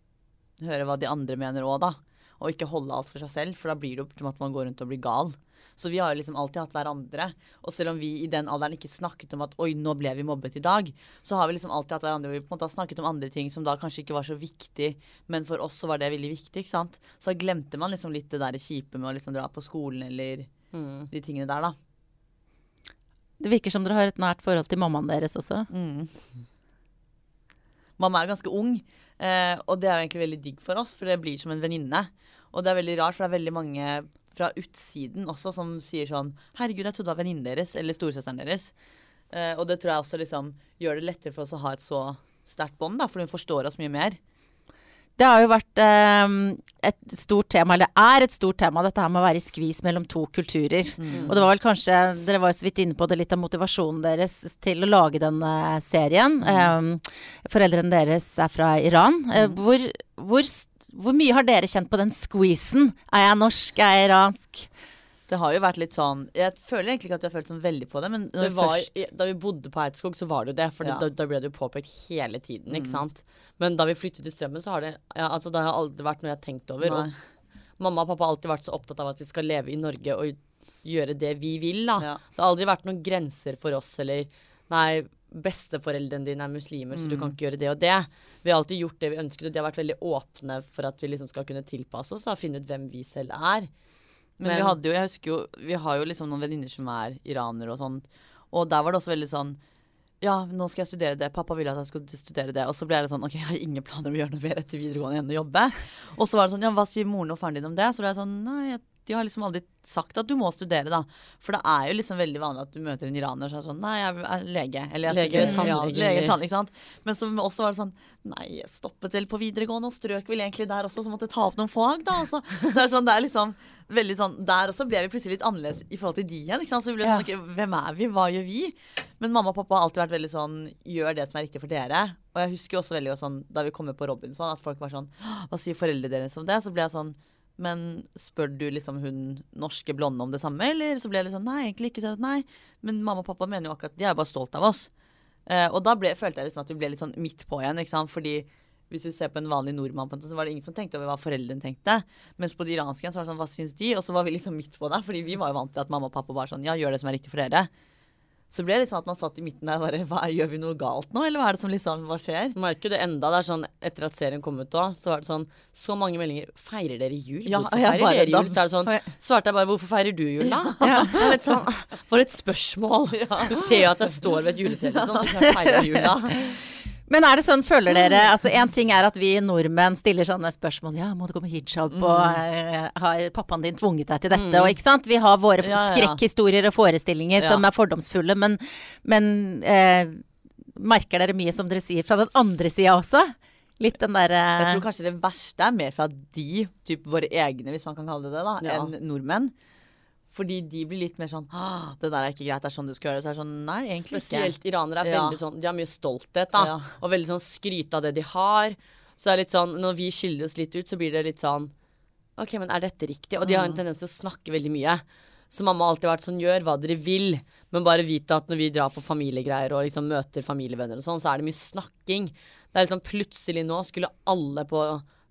høre hva de andre mener òg, da. Og ikke holde alt for seg selv, for da blir det jo til at man går rundt og blir gal. Så vi har jo liksom alltid hatt hverandre. Og selv om vi i den alderen ikke snakket om at oi, nå ble vi mobbet i dag, så har vi liksom alltid hatt hverandre. Vi på en måte har snakket om andre ting som da kanskje ikke var så viktig, men for oss så var det veldig viktig, ikke sant. Så glemte man liksom litt det der kjipe med å liksom dra på skolen eller Mm. de tingene der, da. Det virker som dere har et nært forhold til mammaen deres også. Mamma er ganske ung, eh, og det er jo egentlig veldig digg for oss, for det blir som en venninne. Og det er veldig rart, for det er veldig mange fra utsiden også som sier sånn Herregud, jeg trodde det var venninnen deres, eller storesøsteren deres. Eh, og det tror jeg også liksom gjør det lettere for oss å ha et så sterkt bånd, da, for hun forstår oss mye mer. Det har jo vært eh, et stort tema, eller er et stort tema, dette her med å være i skvis mellom to kulturer. Og det var vel kanskje, dere var jo så vidt inne på det, litt av motivasjonen deres til å lage denne serien. Eh, foreldrene deres er fra Iran. Eh, hvor, hvor, hvor mye har dere kjent på den squeezen? Er jeg norsk, er jeg iransk? Det har jo vært litt sånn Jeg føler egentlig ikke at du har følt sånn veldig på det, men Det var, først da vi bodde på Eidskog, så var det jo det. For Ja. da, da ble det jo påpekt hele tiden, ikke sant. Men da vi flyttet til Strømmen, så har det ja, altså, det har aldri vært noe jeg har tenkt over. Nei. Og mamma og pappa har alltid vært så opptatt av at vi skal leve i Norge og gjøre det vi vil, da. Ja. Det har aldri vært noen grenser for oss, eller Nei, besteforeldrene dine er muslimer, så du Mm. kan ikke gjøre det og det. Vi har alltid gjort det vi ønsket, og de har vært veldig åpne for at vi liksom skal kunne tilpasse oss, og finne ut hvem vi selv er. Men, vi hadde jo, jeg husker jo Vi har jo liksom noen venninner som er iranere og sånn. Og der var det også veldig sånn ja, nå skal jeg studere det. Pappa ville at jeg skulle studere det. Og så ble det sånn OK, jeg har ingen planer om å gjøre noe mer etter videregående enn å jobbe. Og så var det sånn Ja, hva sier moren og faren din om det? Så ble jeg sånn Nei, de har liksom aldri sagt at du må studere, da. For det er jo liksom veldig vanlig at du møter en iraner som er sånn Nei, jeg er lege. Eller jeg lege, studerer ja, lege, tannlege, ikke sant. Men så også var det sånn Nei, jeg stoppet vel på videregående og strøk vel egentlig der også, så måtte jeg ta opp noen fag, da. Så, så det er sånn, det er liksom veldig sånn Der også ble vi plutselig litt annerledes i forhold til de igjen. Ikke sant? Så vi ble sånn okay, Hvem er vi? Hva gjør vi? Men mamma og pappa har alltid vært veldig sånn Gjør det som er riktig for dere. Og jeg husker også veldig sånn da vi kom på Robinson, at folk var sånn Hva sier foreldrene deres om det? Så ble jeg sånn men spør du liksom hun norske blonde om det samme, eller så ble det sånn Nei, egentlig ikke. Nei, men mamma og pappa mener jo akkurat De er bare stolt av oss. Eh, og da ble, følte jeg liksom at vi ble litt sånn midt på igjen, ikke sant. Fordi hvis du ser på en vanlig nordmann, på en så var det ingen som tenkte over hva foreldrene tenkte. Mens på de iranske så var det sånn Hva syns de? Og så var vi liksom midt på der, Fordi vi var jo vant til at mamma og pappa bare sånn Ja, gjør det som er riktig for dere. Så ble det litt sånn at man satt i midten der og bare hva, Gjør vi noe galt nå, eller hva er det som liksom Hva skjer? Merker det enda. Det er sånn etter at serien kom ut òg, så var det sånn Så mange meldinger. Feirer dere jul? Ja, hvorfor feirer dere jul? Så er det sånn Svarte jeg bare hvorfor feirer du jul, da? Ja. Jeg vet sånn For et spørsmål. Ja. Du ser jo at jeg står ved et juletre, liksom, så kan jeg feire jul da. (laughs) Men er det sånn, føler dere altså En ting er at vi nordmenn stiller sånne spørsmål. Ja, må du gå med hijab, mm. og uh, har pappaen din tvunget deg til dette? Mm. Og ikke sant. Vi har våre ja, skrekkhistorier og forestillinger ja. som er fordomsfulle, men, men eh, merker dere mye, som dere sier, fra den andre sida også? Litt den derre uh, Jeg tror kanskje det verste er mer fra de, typ våre egne, hvis man kan kalle det det, da, enn nordmenn. Fordi de blir litt mer sånn Det der er ikke greit, det er sånn du skal gjøre det. Så er det sånn, nei, egentlig Spesielt ikke. iranere er ja. veldig sånn De har mye stolthet, da. Ja. Og veldig sånn skryte av det de har. Så det er litt sånn Når vi skiller oss litt ut, så blir det litt sånn OK, men er dette riktig? Og de har en tendens til å snakke veldig mye. Så mamma har alltid vært sånn Gjør hva dere vil, men bare vite at når vi drar på familiegreier og liksom møter familievenner og sånn, så er det mye snakking. Det er liksom plutselig nå skulle alle på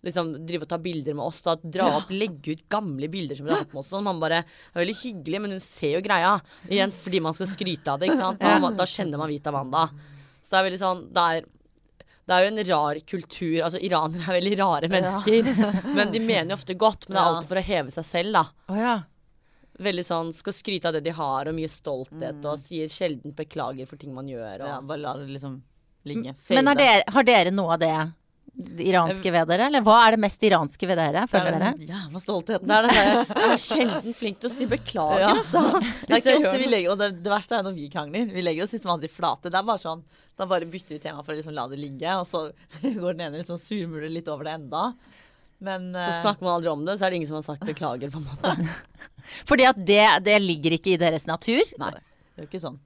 liksom drive og ta bilder med oss. Da, dra ja. opp, legge ut gamle bilder som vi har hatt med oss. Og man bare er veldig hyggelig, men hun ser jo greia. Igjen fordi man skal skryte av det. ikke sant? Da, ja. da kjenner man Vita Wanda. Så det er veldig sånn det er, det er jo en rar kultur. Altså Iranere er veldig rare mennesker. Ja. men de mener jo ofte godt, men det er alltid for å heve seg selv, da. Oh, ja. Veldig sånn Skal skryte av det de har, og mye stolthet, mm. og sier sjelden beklager for ting man gjør. Og, ja, bare la det liksom ligge. Men har dere, har dere noe av det iranske ved dere? Eller hva er det mest iranske ved dere, føler dere? Jævla stoltheten. Det er, det er, jeg er sjelden flink til å si beklager, ja. altså. (laughs) Det, er ofte vi legger, og det, det, verste er når vi krangler. Vi legger oss liksom aldri flate. Det er bare sånn, Da bare bytter vi tema for å liksom la det ligge, og så (laughs) går den ene liksom surmuler litt over det enda. Men, så eh, snakker man aldri om det, så er det ingen som har sagt beklager, på en måte. (laughs) Fordi at det, det ligger ikke i deres natur? Nei, det er jo ikke sånn.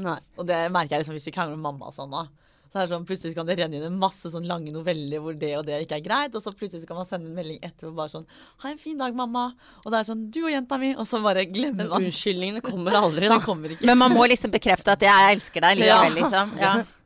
Nei. Og det merker jeg liksom hvis vi krangler med mamma og sånn òg. Så er det sånn, Plutselig kan det renne inn en masse sånn lange noveller hvor det og det ikke er greit. Og så plutselig kan man sende en melding etterpå bare sånn 'Ha en fin dag, mamma.' Og det er sånn 'Du og jenta mi.' Og så bare glemmer man. Unnskyldningene kommer aldri, (laughs) da. Kommer ikke. Men man må liksom bekrefte at 'jeg elsker deg' likevel, liksom. Ja. Yes.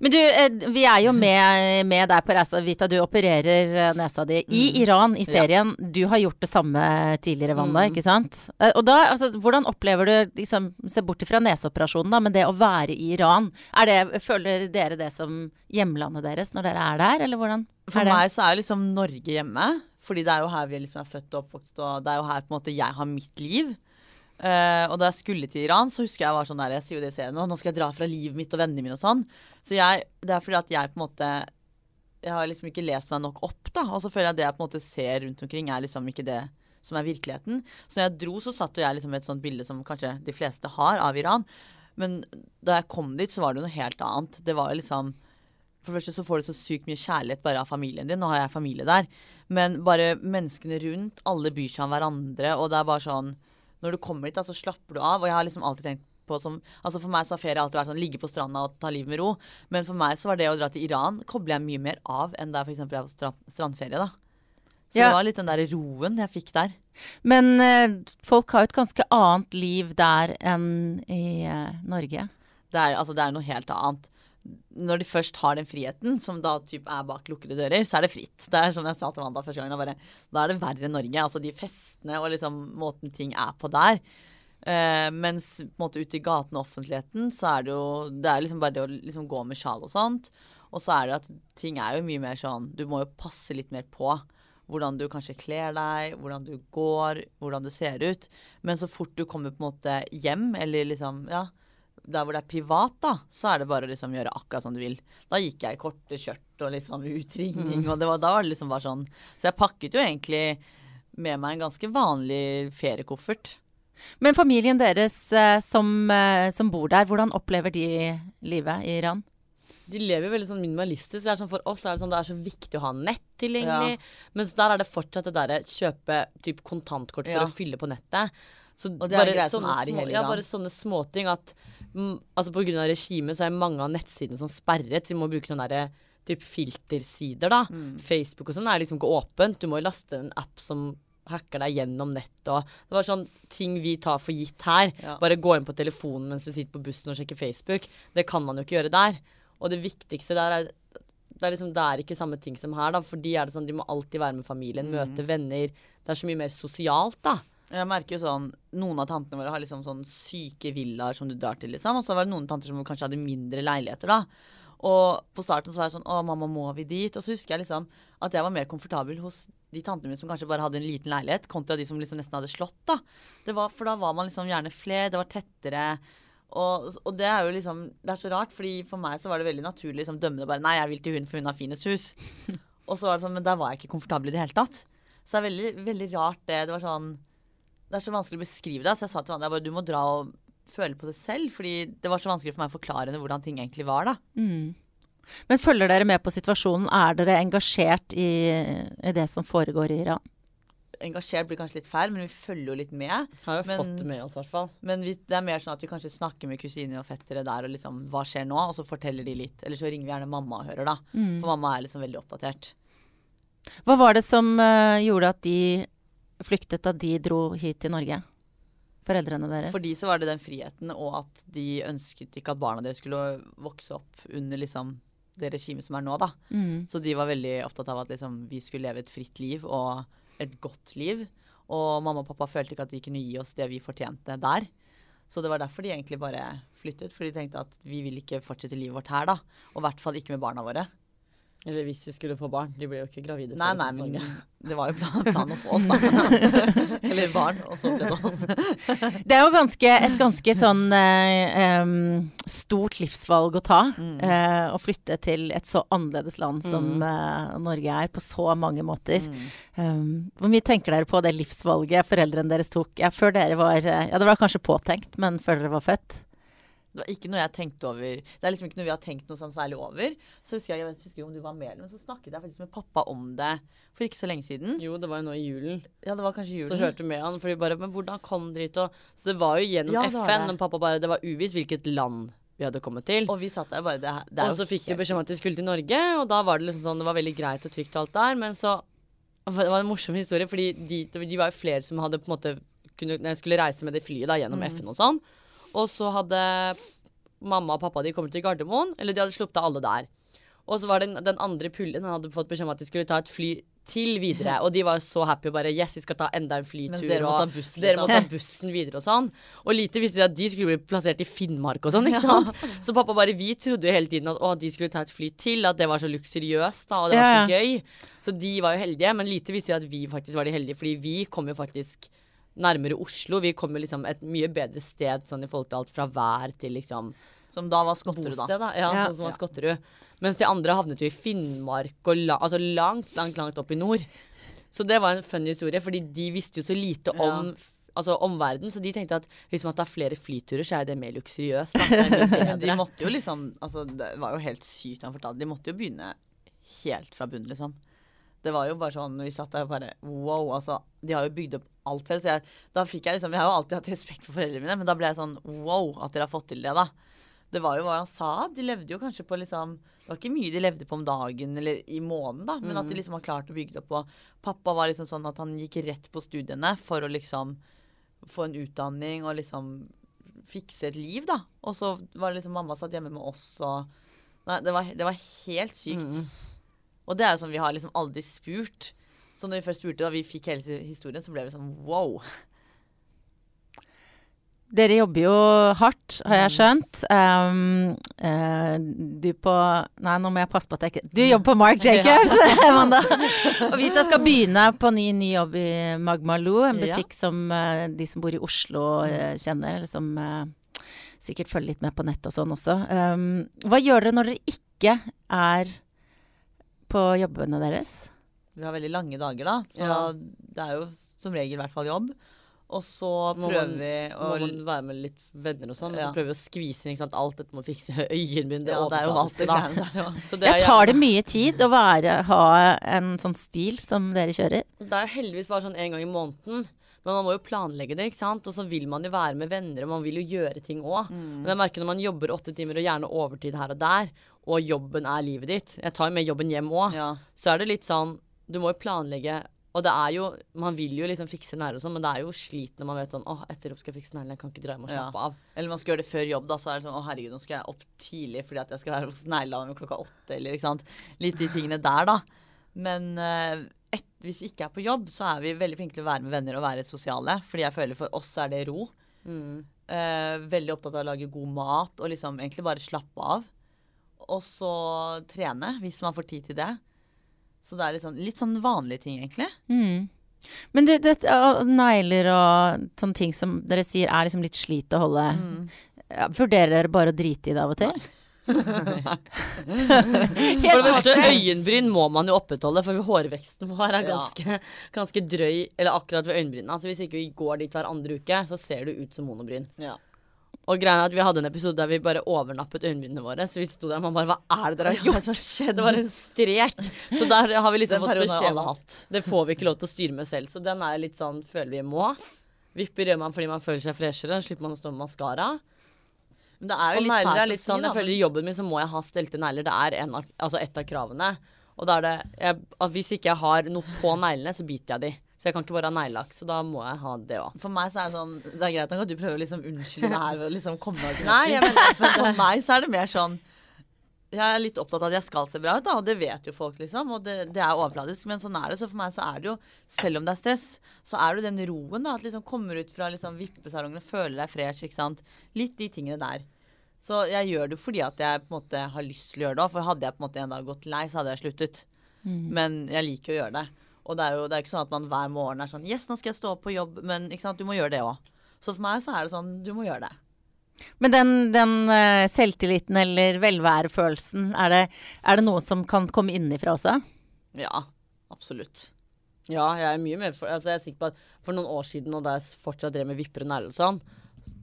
Men du, eh, vi er jo med, med deg på reisa, Vita. Du opererer eh, nesa di i mm. Iran i serien. Ja. Du har gjort det samme tidligere, Wanda, mm. ikke sant? Eh, og da, altså, hvordan opplever du, liksom, se bort fra neseoperasjonen, da, men det å være i Iran. Det, føler dere det som hjemlandet deres når dere er der, eller hvordan? For meg så er liksom Norge hjemme. Fordi det er jo her vi liksom er født og oppvokst, og det er jo her på en måte jeg har mitt liv. Uh, og da jeg skulle til Iran, så husker jeg var sånn der Jeg sier jo det i serien nå, nå skal jeg dra fra livet mitt og vennene mine og sånn. Så jeg, det er fordi at jeg på en måte Jeg har liksom ikke lest meg nok opp, da. Og så føler jeg at det jeg på en måte ser rundt omkring, er liksom ikke det som er virkeligheten. Så når jeg dro, så satt jeg liksom med et sånt bilde som kanskje de fleste har av Iran. Men da jeg kom dit, så var det noe helt annet. Det var jo liksom For det første så får du så sykt mye kjærlighet bare av familien din. Nå har jeg familie der. Men bare menneskene rundt, alle byr seg om hverandre, og det er bare sånn når du kommer dit, da, så slapper du av. Og jeg har liksom alltid tenkt på som Altså For meg så har ferie alltid vært sånn ligge på stranda og ta livet med ro. Men for meg så var det å dra til Iran kobler jeg mye mer av enn da f.eks. jeg var på strandferie. da. Så ja. det var litt den der roen jeg fikk der. Men eh, folk har jo et ganske annet liv der enn i eh, Norge. Det er, altså, det er noe helt annet når de først har den friheten, som da typ er bak lukkede dører, så er det fritt. Det er som jeg sa til Wanda første gangen, bare, da er det verre enn Norge. Altså de festene og liksom måten ting er på der. Uh, mens på en måte ute i gaten og offentligheten, så er det jo Det er liksom bare det å liksom gå med sjal og sånt. Og så er det at ting er jo mye mer sånn Du må jo passe litt mer på hvordan du kanskje kler deg, hvordan du går, hvordan du ser ut. Men så fort du kommer på en måte hjem, eller liksom Ja der hvor det er privat, da, så er det bare å liksom gjøre akkurat som du vil. Da gikk jeg i korte skjørt og liksom utringning, og det var, da var det liksom bare sånn Så jeg pakket jo egentlig med meg en ganske vanlig feriekoffert. Men familien deres eh, som, eh, som, bor der, hvordan opplever de livet i Iran? De lever veldig sånn minimalistisk. Sånn for oss er det, sånn, det er så viktig å ha nett tilgjengelig. Ja. Mens der er det fortsatt det derre kjøpe typ kontantkort for ja. å fylle på nettet. Så og det er bare, sånne, er i hele ja, bare sånne småting at mm, altså av regimet så er mange av nettsidene som sperret. Så de må bruke sånne der, typ filtersider, da. Mm. Facebook og sånn er liksom ikke åpent. Du må jo laste en app som hacker deg gjennom nett og Det var sånn ting vi tar for gitt her. Ja. Bare gå inn på telefonen mens du sitter på bussen og sjekker Facebook. Det kan man jo ikke gjøre der. Og det viktigste der er det er, liksom, det er ikke samme ting som her, da. For de er det sånn, de må alltid være med familien, mm. møte venner. Det er så mye mer sosialt, da. Jeg merker jo sånn, Noen av tantene våre har liksom sånn syke villaer som du drar til, liksom. Og så var det noen tanter som kanskje hadde mindre leiligheter, da. Og på starten så var jeg sånn Å, mamma, må vi dit? Og så husker jeg liksom at jeg var mer komfortabel hos de tantene mine som kanskje bare hadde en liten leilighet, kontra de som liksom nesten hadde slått, da. Var, for da var man liksom gjerne flere, det var tettere. Og, og, det er jo liksom Det er så rart, fordi for meg så var det veldig naturlig liksom dømme det bare Nei, jeg vil til hun, for hun har finest hus. (laughs) og så var det sånn Men der var jeg ikke komfortabel i det hele tatt. Så det er veldig, veldig rart, det. Det var sånn Det er så vanskelig å beskrive det. Så jeg sa til han du må dra og føle på det selv, fordi det var så vanskelig for meg å forklare henne hvordan ting egentlig var, da. Mm. Men følger dere med på situasjonen? Er dere engasjert i, i det som foregår i Iran? Engasjert blir kanskje litt feil, men vi følger jo litt med. Har jo men, fått det med oss, i hvert fall. Men vi, det er mer sånn at vi kanskje snakker med kusiner og fettere der og liksom Hva skjer nå? Og så forteller de litt. Eller så ringer vi gjerne mamma og hører, da. Mm. For mamma er liksom veldig oppdatert. Hva var det som uh, gjorde at de flyktet da de dro hit til Norge? Foreldrene deres? For de så var det den friheten, og at de ønsket ikke at barna deres skulle vokse opp under liksom det regimet som er nå, da. Mm. Så de var veldig opptatt av at liksom, vi skulle leve et fritt liv og et godt liv. Og mamma og pappa følte ikke at de kunne gi oss det vi fortjente der. Så det var derfor de egentlig bare flyttet. For de tenkte at vi vil ikke fortsette livet vårt her, da. Og i hvert fall ikke med barna våre. Eller hvis de skulle få barn. De ble jo ikke gravide. Nei, nei, men det var jo planen plan å få oss, da. (laughs) Eller barn, og så ble det oss. det er jo ganske, et ganske sånn eh, stort livsvalg å ta. Mm. Eh, å flytte til et så annerledes land som mm. eh, Norge er, på så mange måter. Mm. Hvor mye tenker dere på det livsvalget foreldrene deres tok ja, før dere var eh, Ja, det var kanskje påtenkt, men før dere var født? Det var ikke noe jeg tenkte over Det er liksom ikke noe vi har tenkt noe sånn særlig over. Så husker jeg, jeg vet, husker om du var med, men så snakket jeg faktisk med pappa om det for ikke så lenge siden. Jo, det var jo nå i julen. Ja, det var kanskje julen. Så hørte du med han, for de bare Men hvordan kom dere hit? Og, så det var jo gjennom ja, FN, men pappa bare Det var uvisst hvilket land vi hadde kommet til. Og vi satt der bare det, det Og så fikk de beskjed om at de skulle til Norge, og da var det liksom sånn Det var veldig greit og trygt og alt der, men så Det var en morsom historie, fordi de, de var jo flere som hadde på en måte kunne, skulle reise med det flyet da gjennom mm. FN og sånn, og så hadde mamma og pappa de kommet til Gardermoen, eller de hadde sluppet av alle der. Og så var det den, den andre pullen han hadde fått beskjed om at de skulle ta et fly til videre. Og de var så happy bare Yes, vi skal ta enda en flytur. Men dere må ta bussen, liksom. dere må ta bussen videre og sånn. Og lite visste de at de skulle bli plassert i Finnmark og sånn, ikke sant. Ja. Så pappa bare Vi trodde jo hele tiden at å, de skulle ta et fly til, at det var så luksuriøst da, og det var så gøy. Så de var jo heldige, men lite visste de at vi faktisk var de heldige, fordi vi kom jo faktisk nærmere Oslo. Vi kom jo liksom et mye bedre sted sånn i forhold til alt fra vær til liksom som da var Skotterud, da. da. Ja, ja, sånn som var Skotterud. Mens de andre havnet jo i Finnmark og la, altså langt, langt, langt opp i nord. Så det var en fun historie, fordi de visste jo så lite om ja. altså omverden, så de tenkte at hvis man tar flere flyturer, så er det mer luksuriøst. (laughs) de måtte jo liksom Altså, det var jo helt sykt han fortalte. De måtte jo begynne helt fra bunnen, liksom. Det var jo bare sånn, Vi satt der og bare Wow, altså. De har jo bygd opp alt selv. Så jeg, da fikk jeg liksom Jeg har jo alltid hatt respekt for foreldrene mine, men da ble jeg sånn Wow, at dere har fått til det, da det var jo hva han sa. De levde jo kanskje på liksom Det var ikke mye de levde på om dagen eller i måneden, da, men mm. at de mm. liksom har klart å bygge det opp. Og pappa var liksom sånn at han gikk rett på studiene for å liksom få en utdanning og liksom fikse et liv, da. Og så var det liksom mamma satt hjemme med oss og Nei, det var, det var helt sykt. Mm. Og det er jo sånn vi har liksom aldri spurt. Så når vi først spurte, da vi fikk hele historien, så ble vi sånn wow. Dere jobber jo hardt, har jeg mm. skjønt. Um, uh, du på Nei, nå må jeg passe på at jeg ikke Du jobber på Mark (laughs) Jacobs, (laughs) Amanda. Og Vita skal begynne på ny, ny jobb i Magmaloo, en butikk som uh, de som bor i Oslo uh, kjenner, eller som sikkert følger litt med på nett og sånn også. Um, hva gjør dere når dere ikke er på jobbene deres? Vi har veldig lange dager, da. Så Ja. det er jo som regel i hvert fall jobb. Og så prøver man- vi å Må man være med litt venner og sånn, og så prøver vi å skvise inn alt dette med å fikse (laughs) øyenbryn. Ja, det er jo vanskelig, det der. (laughs) Så det er Jeg tar det mye tid å være, ha en sånn stil som dere kjører? Det er heldigvis bare sånn en gang i måneden. Men man må jo planlegge det, ikke sant. Og så vil man jo være med venner, og man vil jo gjøre ting òg. Men jeg merker når man jobber åtte timer, og gjerne overtid her og der, og jobben er livet ditt Jeg tar jo med jobben hjem òg. Ja. Så er det litt sånn Du må jo planlegge. Og det er jo Man vil jo liksom fikse negler og sånn, men det er jo slit når man vet sånn Åh, etter jobb skal jeg fikse neglene, jeg kan ikke dra hjem og Ja. slappe av. Eller man skal gjøre det før jobb, da. Så er det sånn å herregud, nå skal jeg opp tidlig fordi at jeg skal være hos negledamen klokka åtte, eller ikke sant. Litt de tingene der, da. Men eh, et, hvis vi ikke er på jobb, så er vi veldig flinke til å være med venner og være sosiale. Fordi jeg føler for oss er det ro. Mm. Eh, veldig opptatt av å lage god mat og liksom egentlig bare slappe av. Og så trene, hvis man får tid til det. Så det er litt sånn, litt sånn vanlige ting, egentlig. Mm. Men du, det, og negler og sånne ting som dere sier er liksom litt slit å holde. Mm. Ja, vurderer dere bare å drite i det av og til? (laughs) For det første, øyenbryn må man jo opprettholde, for hårveksten vår er Ja. ganske, ganske drøy. Eller akkurat ved øyenbrynene. Altså Hvis ikke vi går dit hver andre uke, så ser du ut som monobryn. Ja. Og greia er at Vi hadde en episode der vi bare overnappet øyenbrynene våre. Så vi sto der og man bare Hva er det dere har (laughs) gjort? Det var en strek. Så der har vi liksom fått beskjed om at det får vi ikke lov til å styre med selv. Så den er litt sånn føler vi må. Vipper gjør man fordi man føler seg freshere. Slipper man å stå med maskara. Men det er jo Og litt negler er litt sånn, jeg føler I jobben min så må jeg ha stelte negler. Det er en av, altså et av kravene. Og da er det jeg, Hvis ikke jeg har noe på neglene, så biter jeg de. Så jeg kan ikke bare ha neglelakk. Så da må jeg ha det òg. For meg så er det sånn Det er greit nok at du prøver å liksom unnskylde det her ved å liksom komme deg til (laughs) Nei, jeg men for meg så er det mer sånn Jeg er litt opptatt av at jeg skal se bra ut, da, og det vet jo folk, liksom. Og det, det er overfladisk, men sånn er det. Så for meg så er det jo, selv om det er stress, så er det jo den roen, da. At liksom kommer ut fra liksom vippesalongene, føler deg fresh, ikke sant. Litt de tingene der. Så jeg gjør det fordi at jeg på en måte har lyst til å gjøre det òg. For hadde jeg på en måte en dag gått lei, så hadde jeg sluttet. Men jeg liker å gjøre det. Og det er jo det er ikke sånn at man hver morgen er sånn Yes, nå skal jeg stå opp på jobb, men du må gjøre det òg. Så for meg så er det sånn Du må gjøre det. Men den, den eh, selvtilliten eller velværefølelsen, er det, er det noe som kan komme innenfra også? Ja, absolutt. Ja, jeg er mye mer for, altså jeg er sikker på at for noen år siden, og da jeg fortsatt drev med vipper og negler og sånn,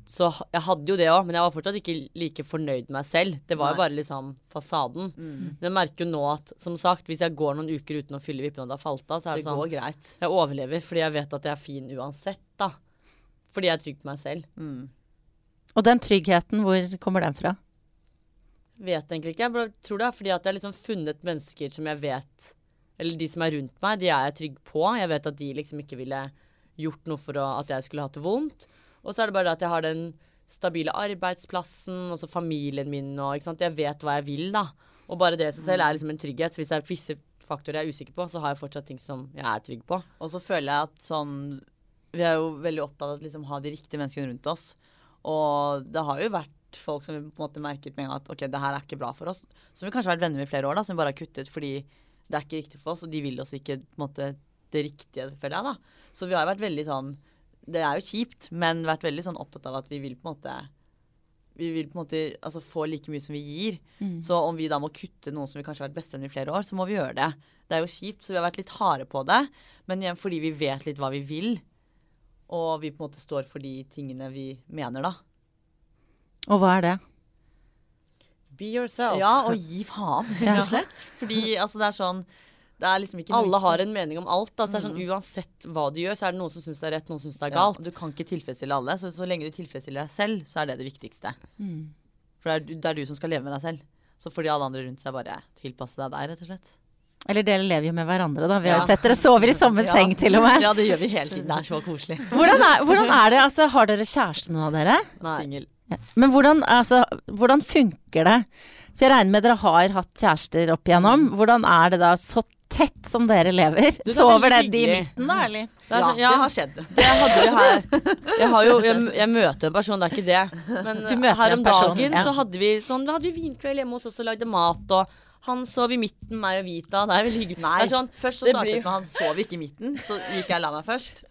så jeg hadde jo det òg, men jeg var fortsatt ikke like fornøyd med meg selv. Det var jo bare liksom fasaden. Men jeg merker jo nå at som sagt, hvis jeg går noen uker uten å fylle vippene og det har falt av, så er Det det, sånn går greit. Jeg overlever fordi jeg vet at jeg er fin uansett, da. Fordi jeg er trygg på meg selv. Mm. Og den tryggheten, hvor kommer den fra? Vet egentlig ikke. Jeg tror det er fordi at jeg har liksom funnet mennesker som jeg vet Eller de som er rundt meg, de er jeg trygg på. Jeg vet at de liksom ikke ville gjort noe for å, at jeg skulle hatt det vondt. Og så er det bare det at jeg har den stabile arbeidsplassen, og så familien min og ikke sant. Jeg vet hva jeg vil, da. Og bare det i seg selv er liksom en trygghet. Så hvis det er visse faktorer jeg er usikker på, så har jeg fortsatt ting som jeg er trygg på. Og så føler jeg at sånn Vi er jo veldig opptatt av å liksom ha de riktige menneskene rundt oss. Og det har jo vært folk som vi på en måte merket med en gang at ok, det her er ikke bra for oss. Som vi kanskje har vært venner med i flere år, da, som vi bare har kuttet fordi det er ikke riktig for oss, og de vil oss ikke på en måte det riktige, føler jeg, da. Så vi har jo vært veldig sånn Det er jo kjipt, men vært veldig sånn opptatt av at vi vil på en måte vi vil på en måte altså, få like mye som vi gir. Så om vi da må kutte noen som vi kanskje har vært bestevenner i flere år, så må vi gjøre det. Det er jo kjipt, så vi har vært litt harde på det. Men igjen fordi vi vet litt hva vi vil. Og vi på en måte står for de tingene vi mener, da. Og hva er det? Be yourself. Ja, og gi faen, rett og slett. Fordi altså, det er sånn liksom ikke Alle har en mening om alt. Da. Så det er sånn, Uansett hva du gjør, så er det noen som syns det er rett, noen som syns det er galt. Ja. Du kan ikke tilfredsstille alle. Så, så lenge du tilfredsstiller deg selv, så er det det viktigste. For det er, du- det er du som skal leve med deg selv. Så får de alle andre rundt seg bare tilpasse deg der, rett og slett. Eller dere lever jo med hverandre, da. Vi har jo Ja. sett dere sover i samme (laughs) Ja. seng til og med. Ja, det gjør vi hele tiden. Det er så koselig. (laughs) Hvordan er, hvordan er det? Altså, har dere kjæreste, noen av dere? Nei. Singel. Men hvordan, altså, hvordan funker det? For jeg regner med dere har hatt kjærester opp igjennom. Hvordan er det da så tett som dere lever? det er Sover dere i midten, da, eller? Det er Ja, ja, det har skjedd. det hadde vi her. (laughs) Jeg, har jo, jeg, jeg møter en person, det er ikke det. Men Du møter her en om person, dagen ja. så hadde vi sånn, Vi hadde vi vinkveld hjemme hos oss og lagde mat. Og han sov i midten, meg og Vita. Det er veldig hyggelig. Nei, sånn, først så startet blir- med han sov ikke i midten, så gikk jeg og la meg først.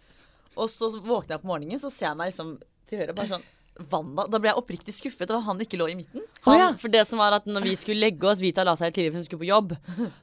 Og så våkner jeg på morgenen, så ser jeg meg liksom til høyre bare sånn Wanda. Da ble jeg oppriktig skuffet over han ikke lå i midten. Han, oh, ja. For det som var at når vi skulle legge oss Vita la seg tidligere for hun skulle på jobb.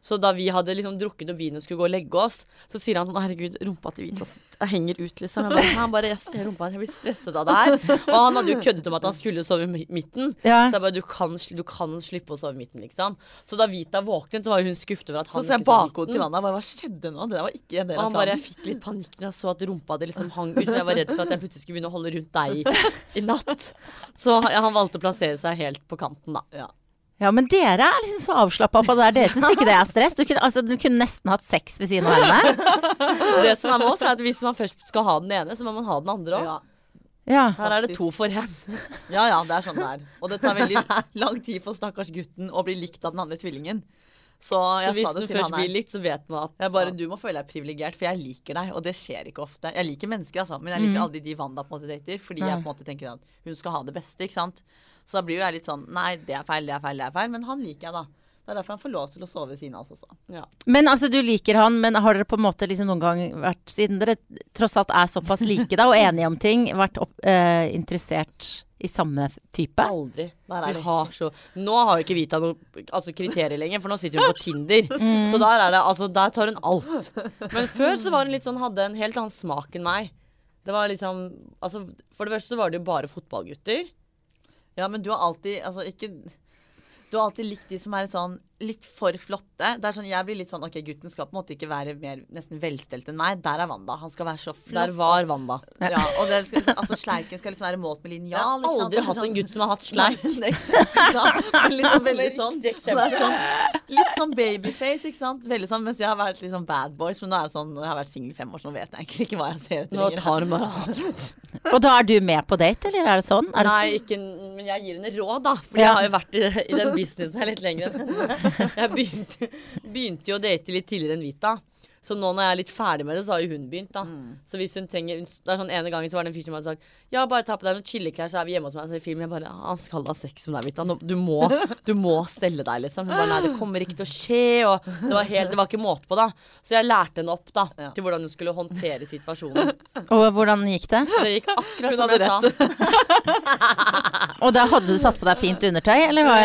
Så da vi hadde liksom drukket opp vin og skulle gå og legge oss, så sier han sånn Herregud, rumpa til Vita henger ut, liksom. Jeg bare, han bare Jeg ser rumpa, jeg blir stresset av det her. Og han hadde jo køddet om at han skulle sove i midten. Ja. Så jeg bare du kan, du kan slippe å sove i midten, liksom. Så da Vita våknet, så var hun skuffet over at Så han jeg ikke sov i midten. til Wanda. Bare, hva skjedde nå? Det der var ikke en del av planen. han bare, jeg fikk litt panikk når jeg så at rumpa di liksom hang ut. Jeg var redd for at jeg plutselig skulle begynne å holde rundt deg i, i natt. Så ja, han valgte å plassere seg helt på kanten, da. Ja. Ja, men dere er liksom så avslappa på det der. Dere syns ikke det er stress? Du kunne, altså, du kunne nesten hatt sex ved siden av henne. Det som er med oss, er at hvis man først skal ha den ene, så må man ha den andre òg. Ja. Ja. Her er det to for én. ja ja, det er sånn det er. Og det tar veldig lang tid for stakkars gutten å bli likt av den andre tvillingen. Så Så hvis sa det du til først blir likt, så vet man at Jeg bare, Du må føle deg privilegert, for jeg liker deg, og det skjer ikke ofte. Jeg liker mennesker, altså, men jeg liker aldri de Wanda på en måte dater, fordi jeg på en måte tenker at hun skal ha det beste, ikke sant. Så da blir jo jeg litt sånn Nei, det er feil, det er feil, det er feil. Men han liker jeg, da. Det er derfor han får lov til å sove ved siden av oss også. ja. Men altså, du liker han, men har dere på en måte liksom noen gang vært, siden dere tross alt er såpass like da, og enige om ting, vært opp, eh, interessert i samme type? Aldri. Der er Vi har så Nå har jo ikke Vita noe altså, kriterier lenger, for nå sitter hun på Tinder. (laughs) Mm. Så der er det Altså, der tar hun alt. Men før så var hun litt sånn Hadde en helt annen smak enn meg. Det var liksom Altså, for det første så var det jo bare fotballgutter. Ja, men du har alltid Altså, ikke Du har alltid likt de som er litt sånn litt for flotte. Det er sånn, Jeg blir litt sånn OK, gutten skal på en måte ikke være mer nesten velstelt enn meg. Der er Wanda. Han skal være så flott. Der var Wanda. Ja, og det skal, altså Sleiken skal liksom være målt med Jeg har aldri hatt sånn- en gutt som har hatt sleik. Men liksom (laughs) veldig sånn, det er sånn Litt sånn babyface, ikke sant. Veldig sånn, Mens jeg har vært litt sånn bad boys. Men nå er det sånn, jeg har vært singel i fem år, så nå vet jeg egentlig ikke hva jeg ser etter Nå tar hun bare alt. (laughs) Og da er du med på date, eller er det sånn? Er det Nei, sånn? ikke, men jeg gir henne råd, da. For Ja. jeg har jo vært i, i den businessen her litt lenger enn henne. (laughs) Jeg begynte, begynte jo å date litt tidligere enn Vita. Så nå når jeg er litt ferdig med det, så har jo hun begynt, da. Så hvis hun trenger Det er sånn ene gangen så var det en fyr som hadde sagt Ja, bare ta på deg noen chilleklær, så er vi hjemme hos meg og ser film. Jeg bare Han skal ha sex med deg, Vita. Nå, du, må, du må stelle deg, liksom. Hun bare Nei, det kommer ikke til å skje. Og det var, helt, det var ikke måte på, da. Så jeg lærte henne opp, da. Ja. Til hvordan hun skulle håndtere situasjonen. (laughs) Og hvordan gikk det? Det gikk akkurat Hun som jeg jeg sa. (laughs) Og da hadde du satt på deg fint undertøy, eller hva?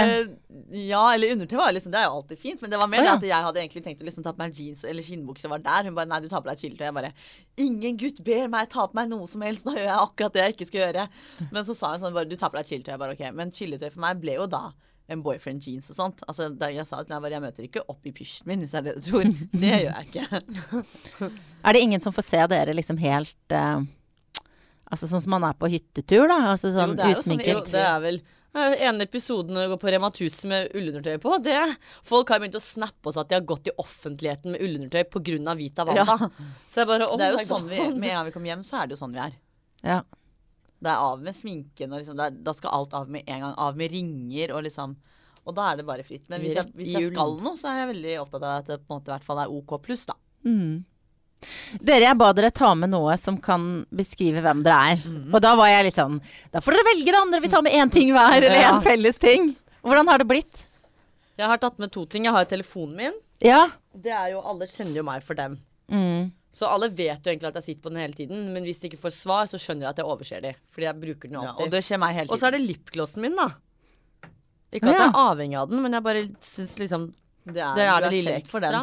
Ja, eller undertøy var liksom, det er jo alltid fint. Men det var mer Å, ja. det at jeg hadde egentlig tenkt å liksom ta på meg jeans eller skinnbukse. Var der. Hun bare nei, du tar på deg chilletøy. Jeg bare ingen gutt ber meg ta på meg noe som helst. nå gjør jeg akkurat det jeg ikke skal gjøre. Men så sa hun sånn bare du tar på deg chilletøy. Jeg bare ok. Men chilletøy for meg ble jo da en boyfriend jeans og sånt. Altså, der jeg sa til henne jeg møter ikke opp i pysjen min, hvis det er det du tror. Det gjør jeg ikke. (laughs) Er det ingen som får se dere liksom helt uh, Altså sånn som man er på hyttetur, da? Altså sånn jo sånn det er vel eh, ene episoden vi går på Rema 1000 med ullundertøy på. Det, folk har begynt å snappe oss at de har gått i offentligheten med ullundertøy pga. Vita Wanda. Ja. Så jeg bare oh Det er jo sånn vi, Med en gang vi kommer hjem, så er det jo sånn vi er. Ja. Det er av med sminken, og liksom, det er, da skal alt av med en gang. Av med ringer og liksom Og da er det bare fritt. Men hvis jeg, hvis jeg skal noe, så er jeg veldig opptatt av at det på en måte i hvert fall er OK pluss, da. Mm. Dere, jeg ba dere ta med noe som kan beskrive hvem dere er. Mm. Og da var jeg litt sånn Da får dere velge, da, om dere vil ta med én ting hver, eller Ja. felles ting. Hvordan har det blitt? Jeg har tatt med to ting. Jeg har telefonen min. Ja. Det er jo, Alle kjenner jo meg for den. Mm. Så alle vet jo egentlig at jeg sitter på den hele tiden. Men hvis de ikke får svar, så skjønner de at jeg overser de. Fordi jeg bruker den alltid. Ja, og det skjer meg hele tiden. Og så er det lipglossen min, da. Ikke at ja. jeg er avhengig av den, men jeg bare syns liksom Det er, Det er det lille ekstra for ekstra.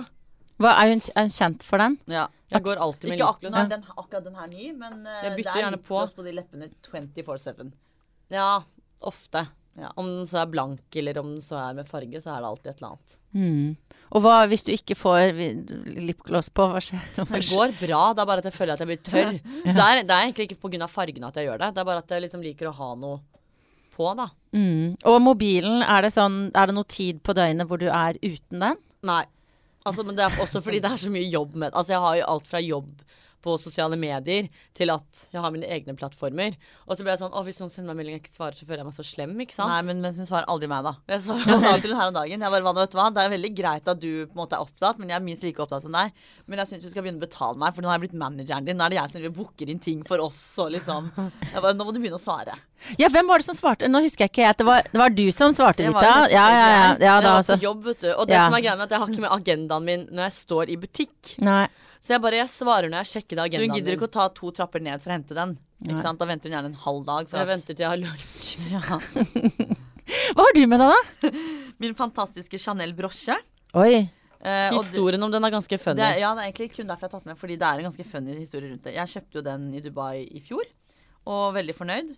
Hva, er hun er hun kjent for den? Ja. Jeg går alltid med Ikke akkurat, nå er den, akkurat den her ny, men eh, Jeg bytter det er gjerne på. på de leppene 24-7. Ja, ofte. Ja. Om den så er blank, eller om den så er med farge, så er det alltid et eller annet. Mm. Og hva hvis du ikke får vi- lipgloss på? Hva skjer? Hva Det skjer? går bra, det er bare at jeg føler at jeg blir tørr. Så det er, det er egentlig ikke pga. fargen at jeg gjør det. Det er bare at jeg liksom liker å ha noe på, da. Mm. Og mobilen, er det sånn Er det noe tid på døgnet hvor du er uten den? Nei. Altså, men det er også fordi det er så mye jobb med Altså, jeg har jo alt fra jobb på sosiale medier til at jeg har mine egne plattformer. Og så ble jeg sånn Å, hvis noen sender meg melding og jeg ikke svarer, så føler jeg meg så slem, ikke sant? Nei, men, men hun svarer aldri meg, da. jeg svarer Jeg sa til hun her om dagen Jeg bare, vet du hva? Det er veldig greit at du på en måte er opptatt, men jeg er minst like opptatt som deg. Men jeg syns du skal begynne å betale meg, for nå har jeg blitt manageren din. Nå er det jeg som booker inn ting for oss og liksom jeg bare, Nå må du begynne å svare. Ja, hvem var det som svarte? Nå husker jeg ikke. At det, var, det var du som svarte, Vita. Ja, Ja, ja, ja. ja jeg var altså. på jobb, vet du. Og det Ja. som er greia med at jeg har ikke med agendaen min når jeg står i butikk. Nei. Så jeg bare jeg svarer når jeg sjekker agendaen. hun gidder ikke å ta to trapper ned for å hente den. Da venter hun gjerne en halv dag. For Jeg at, venter til jeg har lunsj. (laughs) ja. (laughs) Hva har du med deg, da? (laughs) Min fantastiske Chanel-brosje. Oi. Eh, det- Historien om den er ganske funny. Det ja, det er egentlig kun derfor jeg har tatt med, fordi det er en ganske funny historie rundt det. Jeg kjøpte jo den i Dubai i fjor, og veldig fornøyd.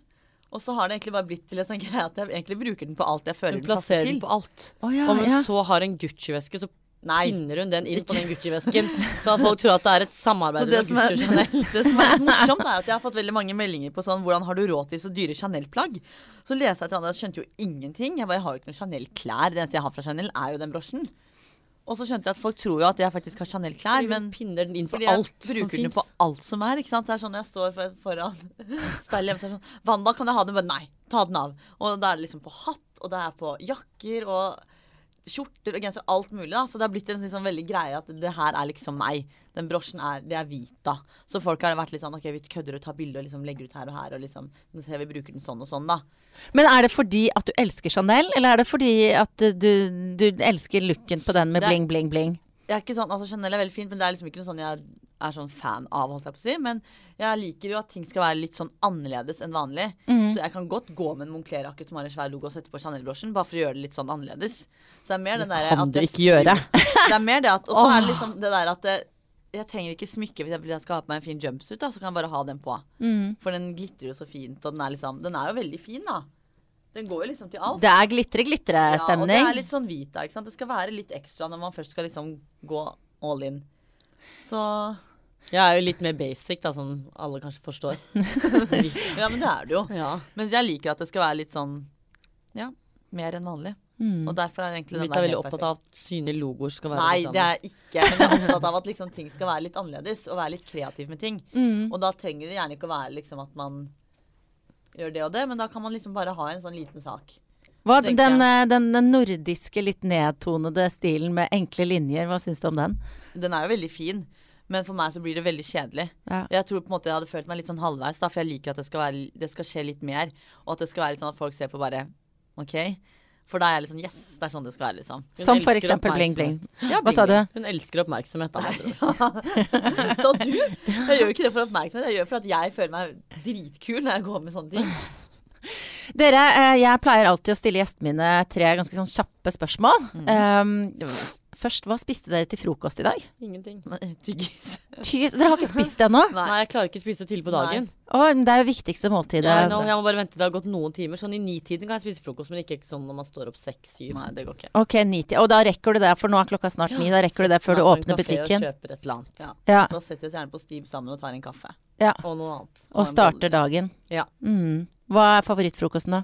Og så har det egentlig bare blitt til en sånn greie at jeg egentlig bruker den på alt jeg føler den passer til. den på alt. Oh, ja, Om hun ja. så har en Gucci-veske, så Nei. pinner hun den inn på den Gucci-vesken. Sånn at folk tror at det er et samarbeid er, Gucci og Chanel. det som er morsomt, er at jeg har fått veldig mange meldinger på sånn Hvordan har du råd til så dyre Chanel-plagg? Så leser jeg til andre skjønte jo ingenting. Jeg bare jeg har jo ikke noen Chanel-klær. Det eneste jeg har fra Chanel, er jo den brosjen. Og så skjønte jeg at folk tror jo at jeg faktisk har Chanel-klær, men pinner den inn på alt som bruker den på alt som er. ikke sant? Så det er sånn når jeg står for, foran (laughs) speilet hjemme, så er sånn Wanda, kan jeg ha den? Men nei, ta den av. Og da er det liksom på hatt, og det er på jakker og skjorter og genser, alt mulig. da. Så det har blitt en sånn veldig greie at det her er liksom meg. Den brosjen er Det er Vita. Så folk har vært litt sånn OK, vi kødder og tar bilde og liksom legger ut her og her, og liksom ser vi bruker den sånn og sånn, da. Men er det fordi at du elsker Chanel, eller er det fordi at du, du elsker looken på den med er- bling, bling, bling? Jeg er ikke sånn, altså Chanel er veldig fint, men det er liksom ikke noe sånn jeg er sånn fan av, holdt jeg på å si. Men jeg liker jo at ting skal være litt sånn annerledes enn vanlig. Så jeg kan godt gå med en Moncler-jakke som har en svær logo og sette på Chanel-blosjen, bare for å gjøre det litt sånn annerledes. Så det er mer den der kan du ikke gjøre. (laughs) Det er mer det at Og så er det liksom det der at det, jeg trenger ikke smykke hvis jeg, skal ha på meg en fin jumpsuit, da, så kan jeg bare ha den på. Mm. For den glitrer jo så fint, og den er liksom Den er jo veldig fin, da. Den går jo liksom til alt. Det er glitre, Ja, og det er litt sånn hvit da, ikke sant. Det skal være litt ekstra når man først skal liksom gå all in. Så Jeg er jo litt mer basic, da, som alle kanskje forstår. (laughs) Ja, men det er det jo. Ja. Men jeg liker at det skal være litt sånn Ja, mer enn vanlig. Mm. Og derfor er egentlig den der er veldig opptatt av at synlige logoer skal være Nei, det er jeg ikke. Men jeg er (laughs) opptatt av at liksom ting skal være litt annerledes, og være litt kreativ med ting. Mm. Og da trenger det gjerne ikke å være liksom at man gjør det og det, men da kan man liksom bare ha en sånn liten sak. Hva, den, eh, den, den nordiske, litt nedtonede stilen med enkle linjer, hva syns du om den? Den er jo veldig fin, men for meg så blir det veldig kjedelig. Ja. Jeg tror på en måte jeg hadde følt meg litt sånn halvveis, da, for jeg liker at det skal, være, det skal skje litt mer. Og at det skal være litt sånn at folk ser på bare OK. For da er jeg litt sånn Yes, det er sånn det skal være, liksom. Hun Som for eksempel bling, bling. Ja, Hva sa du? Hun elsker oppmerksomhet. Da, andre. Så (laughs) du? Jeg gjør jo ikke det for oppmerksomhet, jeg gjør det for at jeg føler meg dritkul når jeg går med sånne ting. (laughs) Dere, eh, jeg pleier alltid å stille gjestene mine tre ganske sånn kjappe spørsmål. Um, først, hva spiste dere til frokost i dag? Ingenting. Tyggis. (laughs) Tyggis. Dere har ikke spist det ennå? Nei. Nei, jeg klarer ikke å spise tidlig på dagen. Å, det er jo viktigste måltidet. Ja, nå, jeg må bare vente til det har gått noen timer. Sånn i nitiden kan jeg spise frokost, men ikke sånn når man står opp seks-syv. Nei, det går ikke. Ok, niti. Og da rekker du det, for nå er klokka snart ni. Da rekker du det før du åpner butikken. Og kjøper et eller annet. Ja. Ja, Da setter vi oss gjerne på Steam sammen og tar en kaffe. ja. Og noe annet. Og starter dagen. Ja. Mm. Hva er favorittfrokosten, da?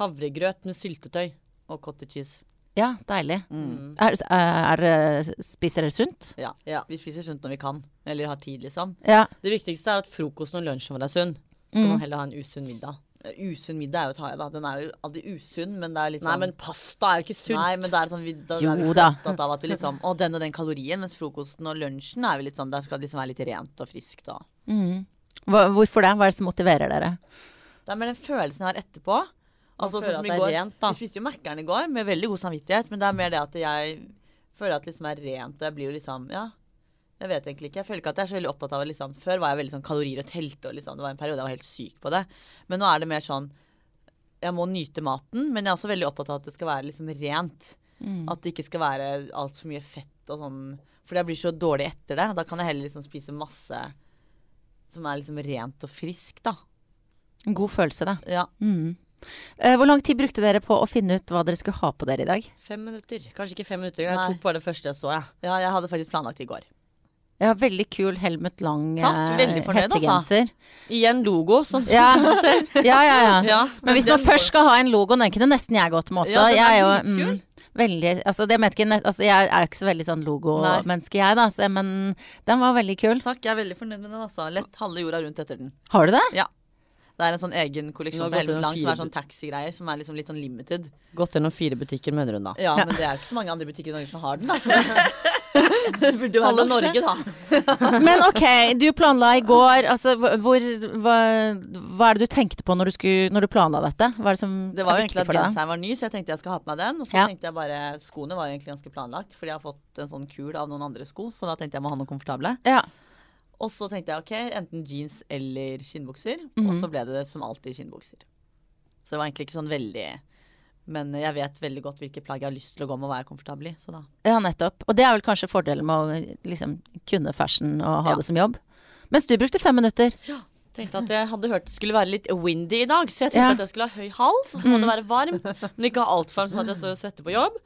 Havregrøt med syltetøy. Og cottage cheese. Ja, deilig. Mm. Er, er, er, spiser dere sunt? Ja. Ja. Vi spiser sunt når vi kan. Eller har tid, liksom. Ja. Det viktigste er at frokosten og lunsjen vår er sunn. Så skal Mm. man heller ha en usunn middag. Eh, Usunn middag er jo ta da. Den er jo aldri usunn, men det er litt sånn Nei, men pasta er jo ikke sunt. Nei, men det er sånn vi, da, Jo er vi opptatt av at vi liksom Å, den og den kalorien. Mens frokosten og lunsjen er vi litt sånn Der skal det liksom være litt rent og friskt og Mm. Hvorfor det? Hva er det som motiverer dere? Det er med den følelsen jeg har etterpå. Altså, sånn som i det går. rent, da. Vi spiste jo Mækkern i går med veldig god samvittighet, men det er mer det at jeg føler at det liksom er rent, jeg blir jo liksom Ja. Jeg vet egentlig ikke. Jeg føler ikke at jeg er så veldig opptatt av liksom Før var jeg veldig sånn kalorier og telte og liksom Det var en periode jeg var helt syk på det. Men nå er det mer sånn Jeg må nyte maten, men jeg er også veldig opptatt av at det skal være liksom rent. Mm. At det ikke skal være altfor mye fett og sånn. For jeg blir så dårlig etter det. Da kan jeg heller liksom spise masse som er liksom rent og friskt, da. En god følelse, det. Ja. Mm. Eh, hvor lang tid brukte dere på å finne ut hva dere skulle ha på dere i dag? Fem minutter. Kanskje ikke fem minutter. Jeg Nei. tok bare det første jeg så, jeg. ja, jeg hadde faktisk planlagt i går. Ja, veldig kul Helmut Lang Takk, eh, fornøyd, altså. hettegenser. Igjen logo, som Ja. (laughs) ser. Ja, ja, ja. (laughs) Ja, Men hvis man først skal ha en logo, den kunne nesten jeg gått med også. Ja, den er jeg er jo mm, veldig altså, det ikke, altså, Jeg er jo ikke så veldig sånn logomenneske, jeg, da. Så, men den var veldig kul. Takk, jeg er veldig fornøyd med den. altså Lett halve jorda rundt etter den. Har du det? Det er en sånn egen kolleksjon på Helmut Lang som er sånn taxigreier, som er liksom litt sånn limited. Gått gjennom fire butikker, mener hun da. Ja, Ja. men det er ikke så mange andre butikker i Norge som har den. Altså. (laughs) Burde være Halve Norge, da. Men ok, du planla i går. Altså, hvor, hva, hva er det du tenkte på når du, skulle, når du planla dette? Hva er det som Det var er jo egentlig viktig at for deg? genseren var ny, så jeg tenkte jeg skal ha på meg den. Og så Ja. tenkte jeg bare Skoene var jo egentlig ganske planlagt, fordi jeg har fått en sånn kul av noen andre sko, så da tenkte jeg må ha noe komfortable. Ja. Og så tenkte jeg ok, enten jeans eller skinnbukser. Mhm. Og så ble det som alltid skinnbukser. Så det var egentlig ikke sånn veldig Men jeg vet veldig godt hvilke plagg jeg har lyst til å gå med og være komfortabel i. Ja, nettopp. Og det er vel kanskje fordelen med å liksom kunne fashion og ha Ja. det som jobb. Mens du brukte fem minutter. Ja. Tenkte at jeg hadde hørt det skulle være litt windy i dag, så jeg tenkte Ja. at jeg skulle ha høy hals, og så må det være varmt, men ikke ha altfor varmt sånn at jeg står og svetter på jobb.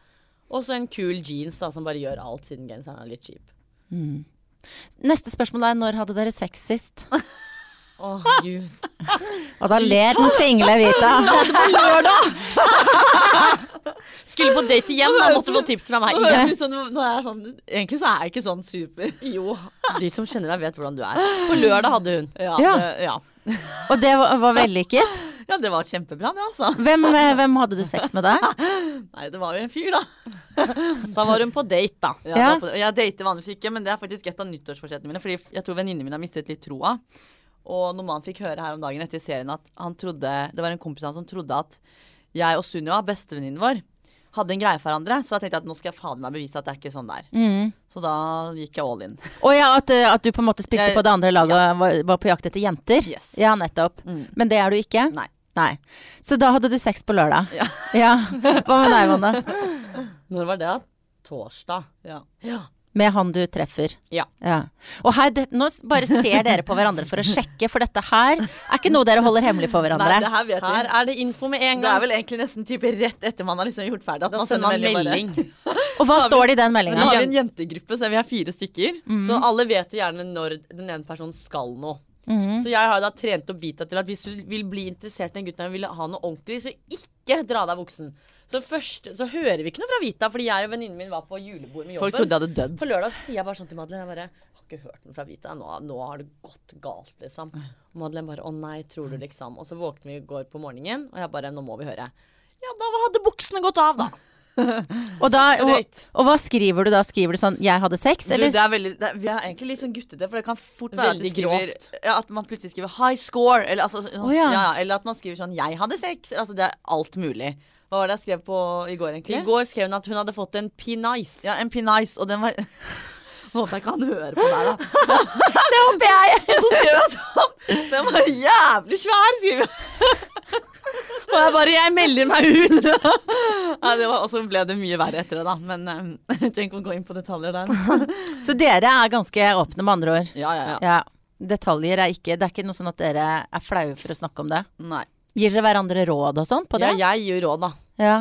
Og så en kul jeans da, som bare gjør alt, siden genseren er litt kjip. Neste spørsmål er når hadde dere sex sist? (laughs) Å, gud. Og da ler den single Vita. (laughs) Skulle på date igjen, da måtte du få tips fra meg er sånn Egentlig så er jeg ikke sånn super. Jo, de som kjenner deg, vet hvordan du er. På lørdag hadde hun. Ja, Ja. Det, ja. Og det var, var vellykket. ja det var kjempebra, det, altså. Hvem, eh, hvem hadde du sex med der? (laughs) Nei, det var jo en fyr, da. (laughs) Da var hun på date, da. Ja, Ja. på- Jeg dater vanligvis ikke, men det er faktisk et av nyttårsforsettene mine. Fordi jeg tror venninnene mine har mistet litt troa. Og når man fikk høre her om dagen etter serien at han trodde Det var en kompis av han som trodde at jeg og Sunniva, bestevenninnen vår, hadde en greie for hverandre. Så da tenkte jeg at nå skal jeg fader meg bevise at det er ikke sånn der. Mm. Så da gikk jeg all in. Og ja, at, eh, at du på en måte spilte Jeg- på det andre laget og var, var på jakt etter jenter? Yes. Ja, nettopp. Mm. Men det er du ikke? Nei. Nei. Så da hadde du sex på lørdag? Ja. ja. Hva med deg, Wanda? (laughs) Når var det? da? Torsdag. Ja. Ja. Med han du treffer? Ja. Og her, det, nå bare ser dere på hverandre for å sjekke, for dette her er ikke noe dere holder hemmelig for Nei, hverandre. det her vet Her vi. er det info med en gang. Det er vel egentlig nesten type rett etter man har liksom gjort ferdig. At Da man sender man bare- melding. (laughs) Og hva vi- står det i den meldinga? nå har vi en jentegruppe, så vi er fire stykker. Så alle vet jo gjerne når den ene personen skal noe. Mhm. Så jeg har da trent opp Vita til at hvis du vil bli interessert i en gutt og vil ha noe ordentlig, så ikke dra deg buksen. Så først så hører vi ikke noe fra Vita, fordi jeg og venninnen min var på julebord med jobben. Folk trodde jeg hadde dødd. På lørdag sier jeg bare sånn til Madeleine Jeg bare har ikke hørt noe fra Vita. Nå, nå har det gått galt, liksom. Og Madeleine bare å nei, tror du liksom. Og så våknet vi i går på morgenen, og jeg bare nå må vi høre. Ja, da hadde buksene gått av, da. (laughs) Og, da, og, og hva skriver du da? Skriver du sånn 'jeg hadde sex', Du, det er veldig, det er, vi er egentlig litt sånn guttete, for det kan fort være at, skriver, ja, at man plutselig skriver 'high score', eller, altså, sånn, ja. ja. Ja, eller at man skriver sånn 'jeg hadde sex'. Altså, det er alt mulig. Hva var det jeg skrev på i går, egentlig? I går skrev hun at hun hadde fått en P-nice. Ja, en P-nice, og den var Nå (laughs) håper jeg ikke han hører på deg, da. (laughs) det håper jeg! (laughs) Så skrev jeg sånn Den var jævlig svær, skriver jeg. Og jeg bare Jeg melder meg ut! Ja, og så ble det mye verre etter det, da. Men um, trenger å gå inn på detaljer der. Så dere er ganske åpne, med andre ord. Ja, ja, ja. Ja. Detaljer er ikke Det er ikke noe sånn at dere er flaue for å snakke om det. Nei. Gir dere hverandre råd og sånn på det? Ja, jeg gir råd, da. Ja.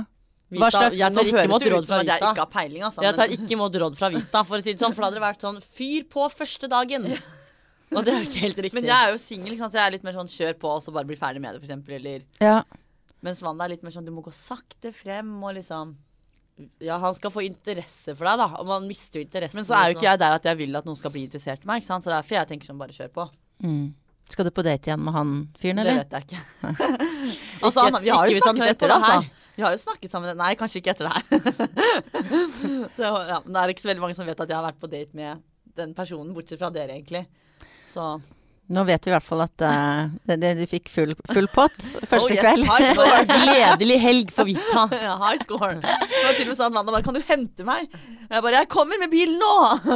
Vita, Hva slags- Jeg tar ikke imot råd fra Vita. jeg peiling, altså. Jeg tar ikke imot råd fra Vita, for å si det sånn, for da hadde det vært sånn fyr på første dagen. (laughs) Og det er jo ikke helt riktig. Men jeg er jo singel, så jeg er litt mer sånn kjør på og så bare bli ferdig med det, for eksempel. Eller ja. Mens Wanda er litt mer sånn du må gå sakte frem og liksom Ja, han skal få interesse for deg, da. Og man mister jo interessen. Men så er jo ikke jeg der at jeg vil at noen skal bli interessert i meg, ikke sant. Så derfor jeg tenker sånn bare kjør på. Mm. Skal du på date igjen med han fyren, eller? Det vet jeg ikke. (laughs) altså, han, vi har ikke jo snakket etter det, her. altså. Vi har jo snakket sammen Nei, kanskje ikke etter det her. (laughs) så ja, men det er ikke så veldig mange som vet at jeg har vært på date med den personen, bortsett fra dere, egentlig. Så Nå vet vi i hvert fall at uh, det, det, du fikk full, full pott (laughs) første Oh, yes, kveld. high score. Gledelig helg for Vita. ja, high score. Det var til og med sånn Wanda bare Kan du hente meg? Jeg bare Jeg kommer med bilen nå!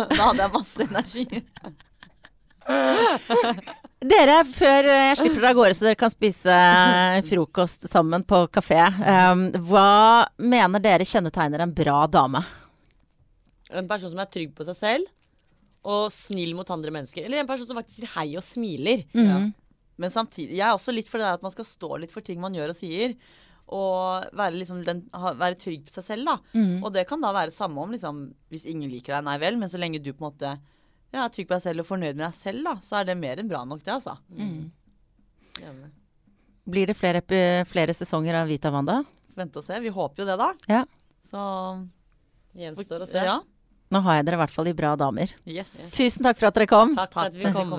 Da hadde jeg masse energi. Dere, før jeg slipper dere av gårde så dere kan spise frokost sammen på kafé, um, hva mener dere kjennetegner en bra dame? En person som er trygg på seg selv og snill mot andre mennesker. Eller en person som faktisk sier hei og smiler. Ja. Men samtidig, jeg er også litt for det der at man skal stå litt for ting man gjør og sier. Og være, liksom den, ha, være trygg på seg selv, da. Mm. Og det kan da være samme om liksom, hvis ingen liker deg, nei vel. Men så lenge du på en måte ja, er trygg på deg selv og fornøyd med deg selv, da, så er det mer enn bra nok, det, altså. Mm. Blir det flere, flere sesonger av Vita Wanda? Vente og se. Vi håper jo det, da. Ja. Så Gjenstår å se. Ja. Nå har jeg dere i hvert fall i Bra damer. Yes. Tusen takk for at dere kom. Takk for at vi kom.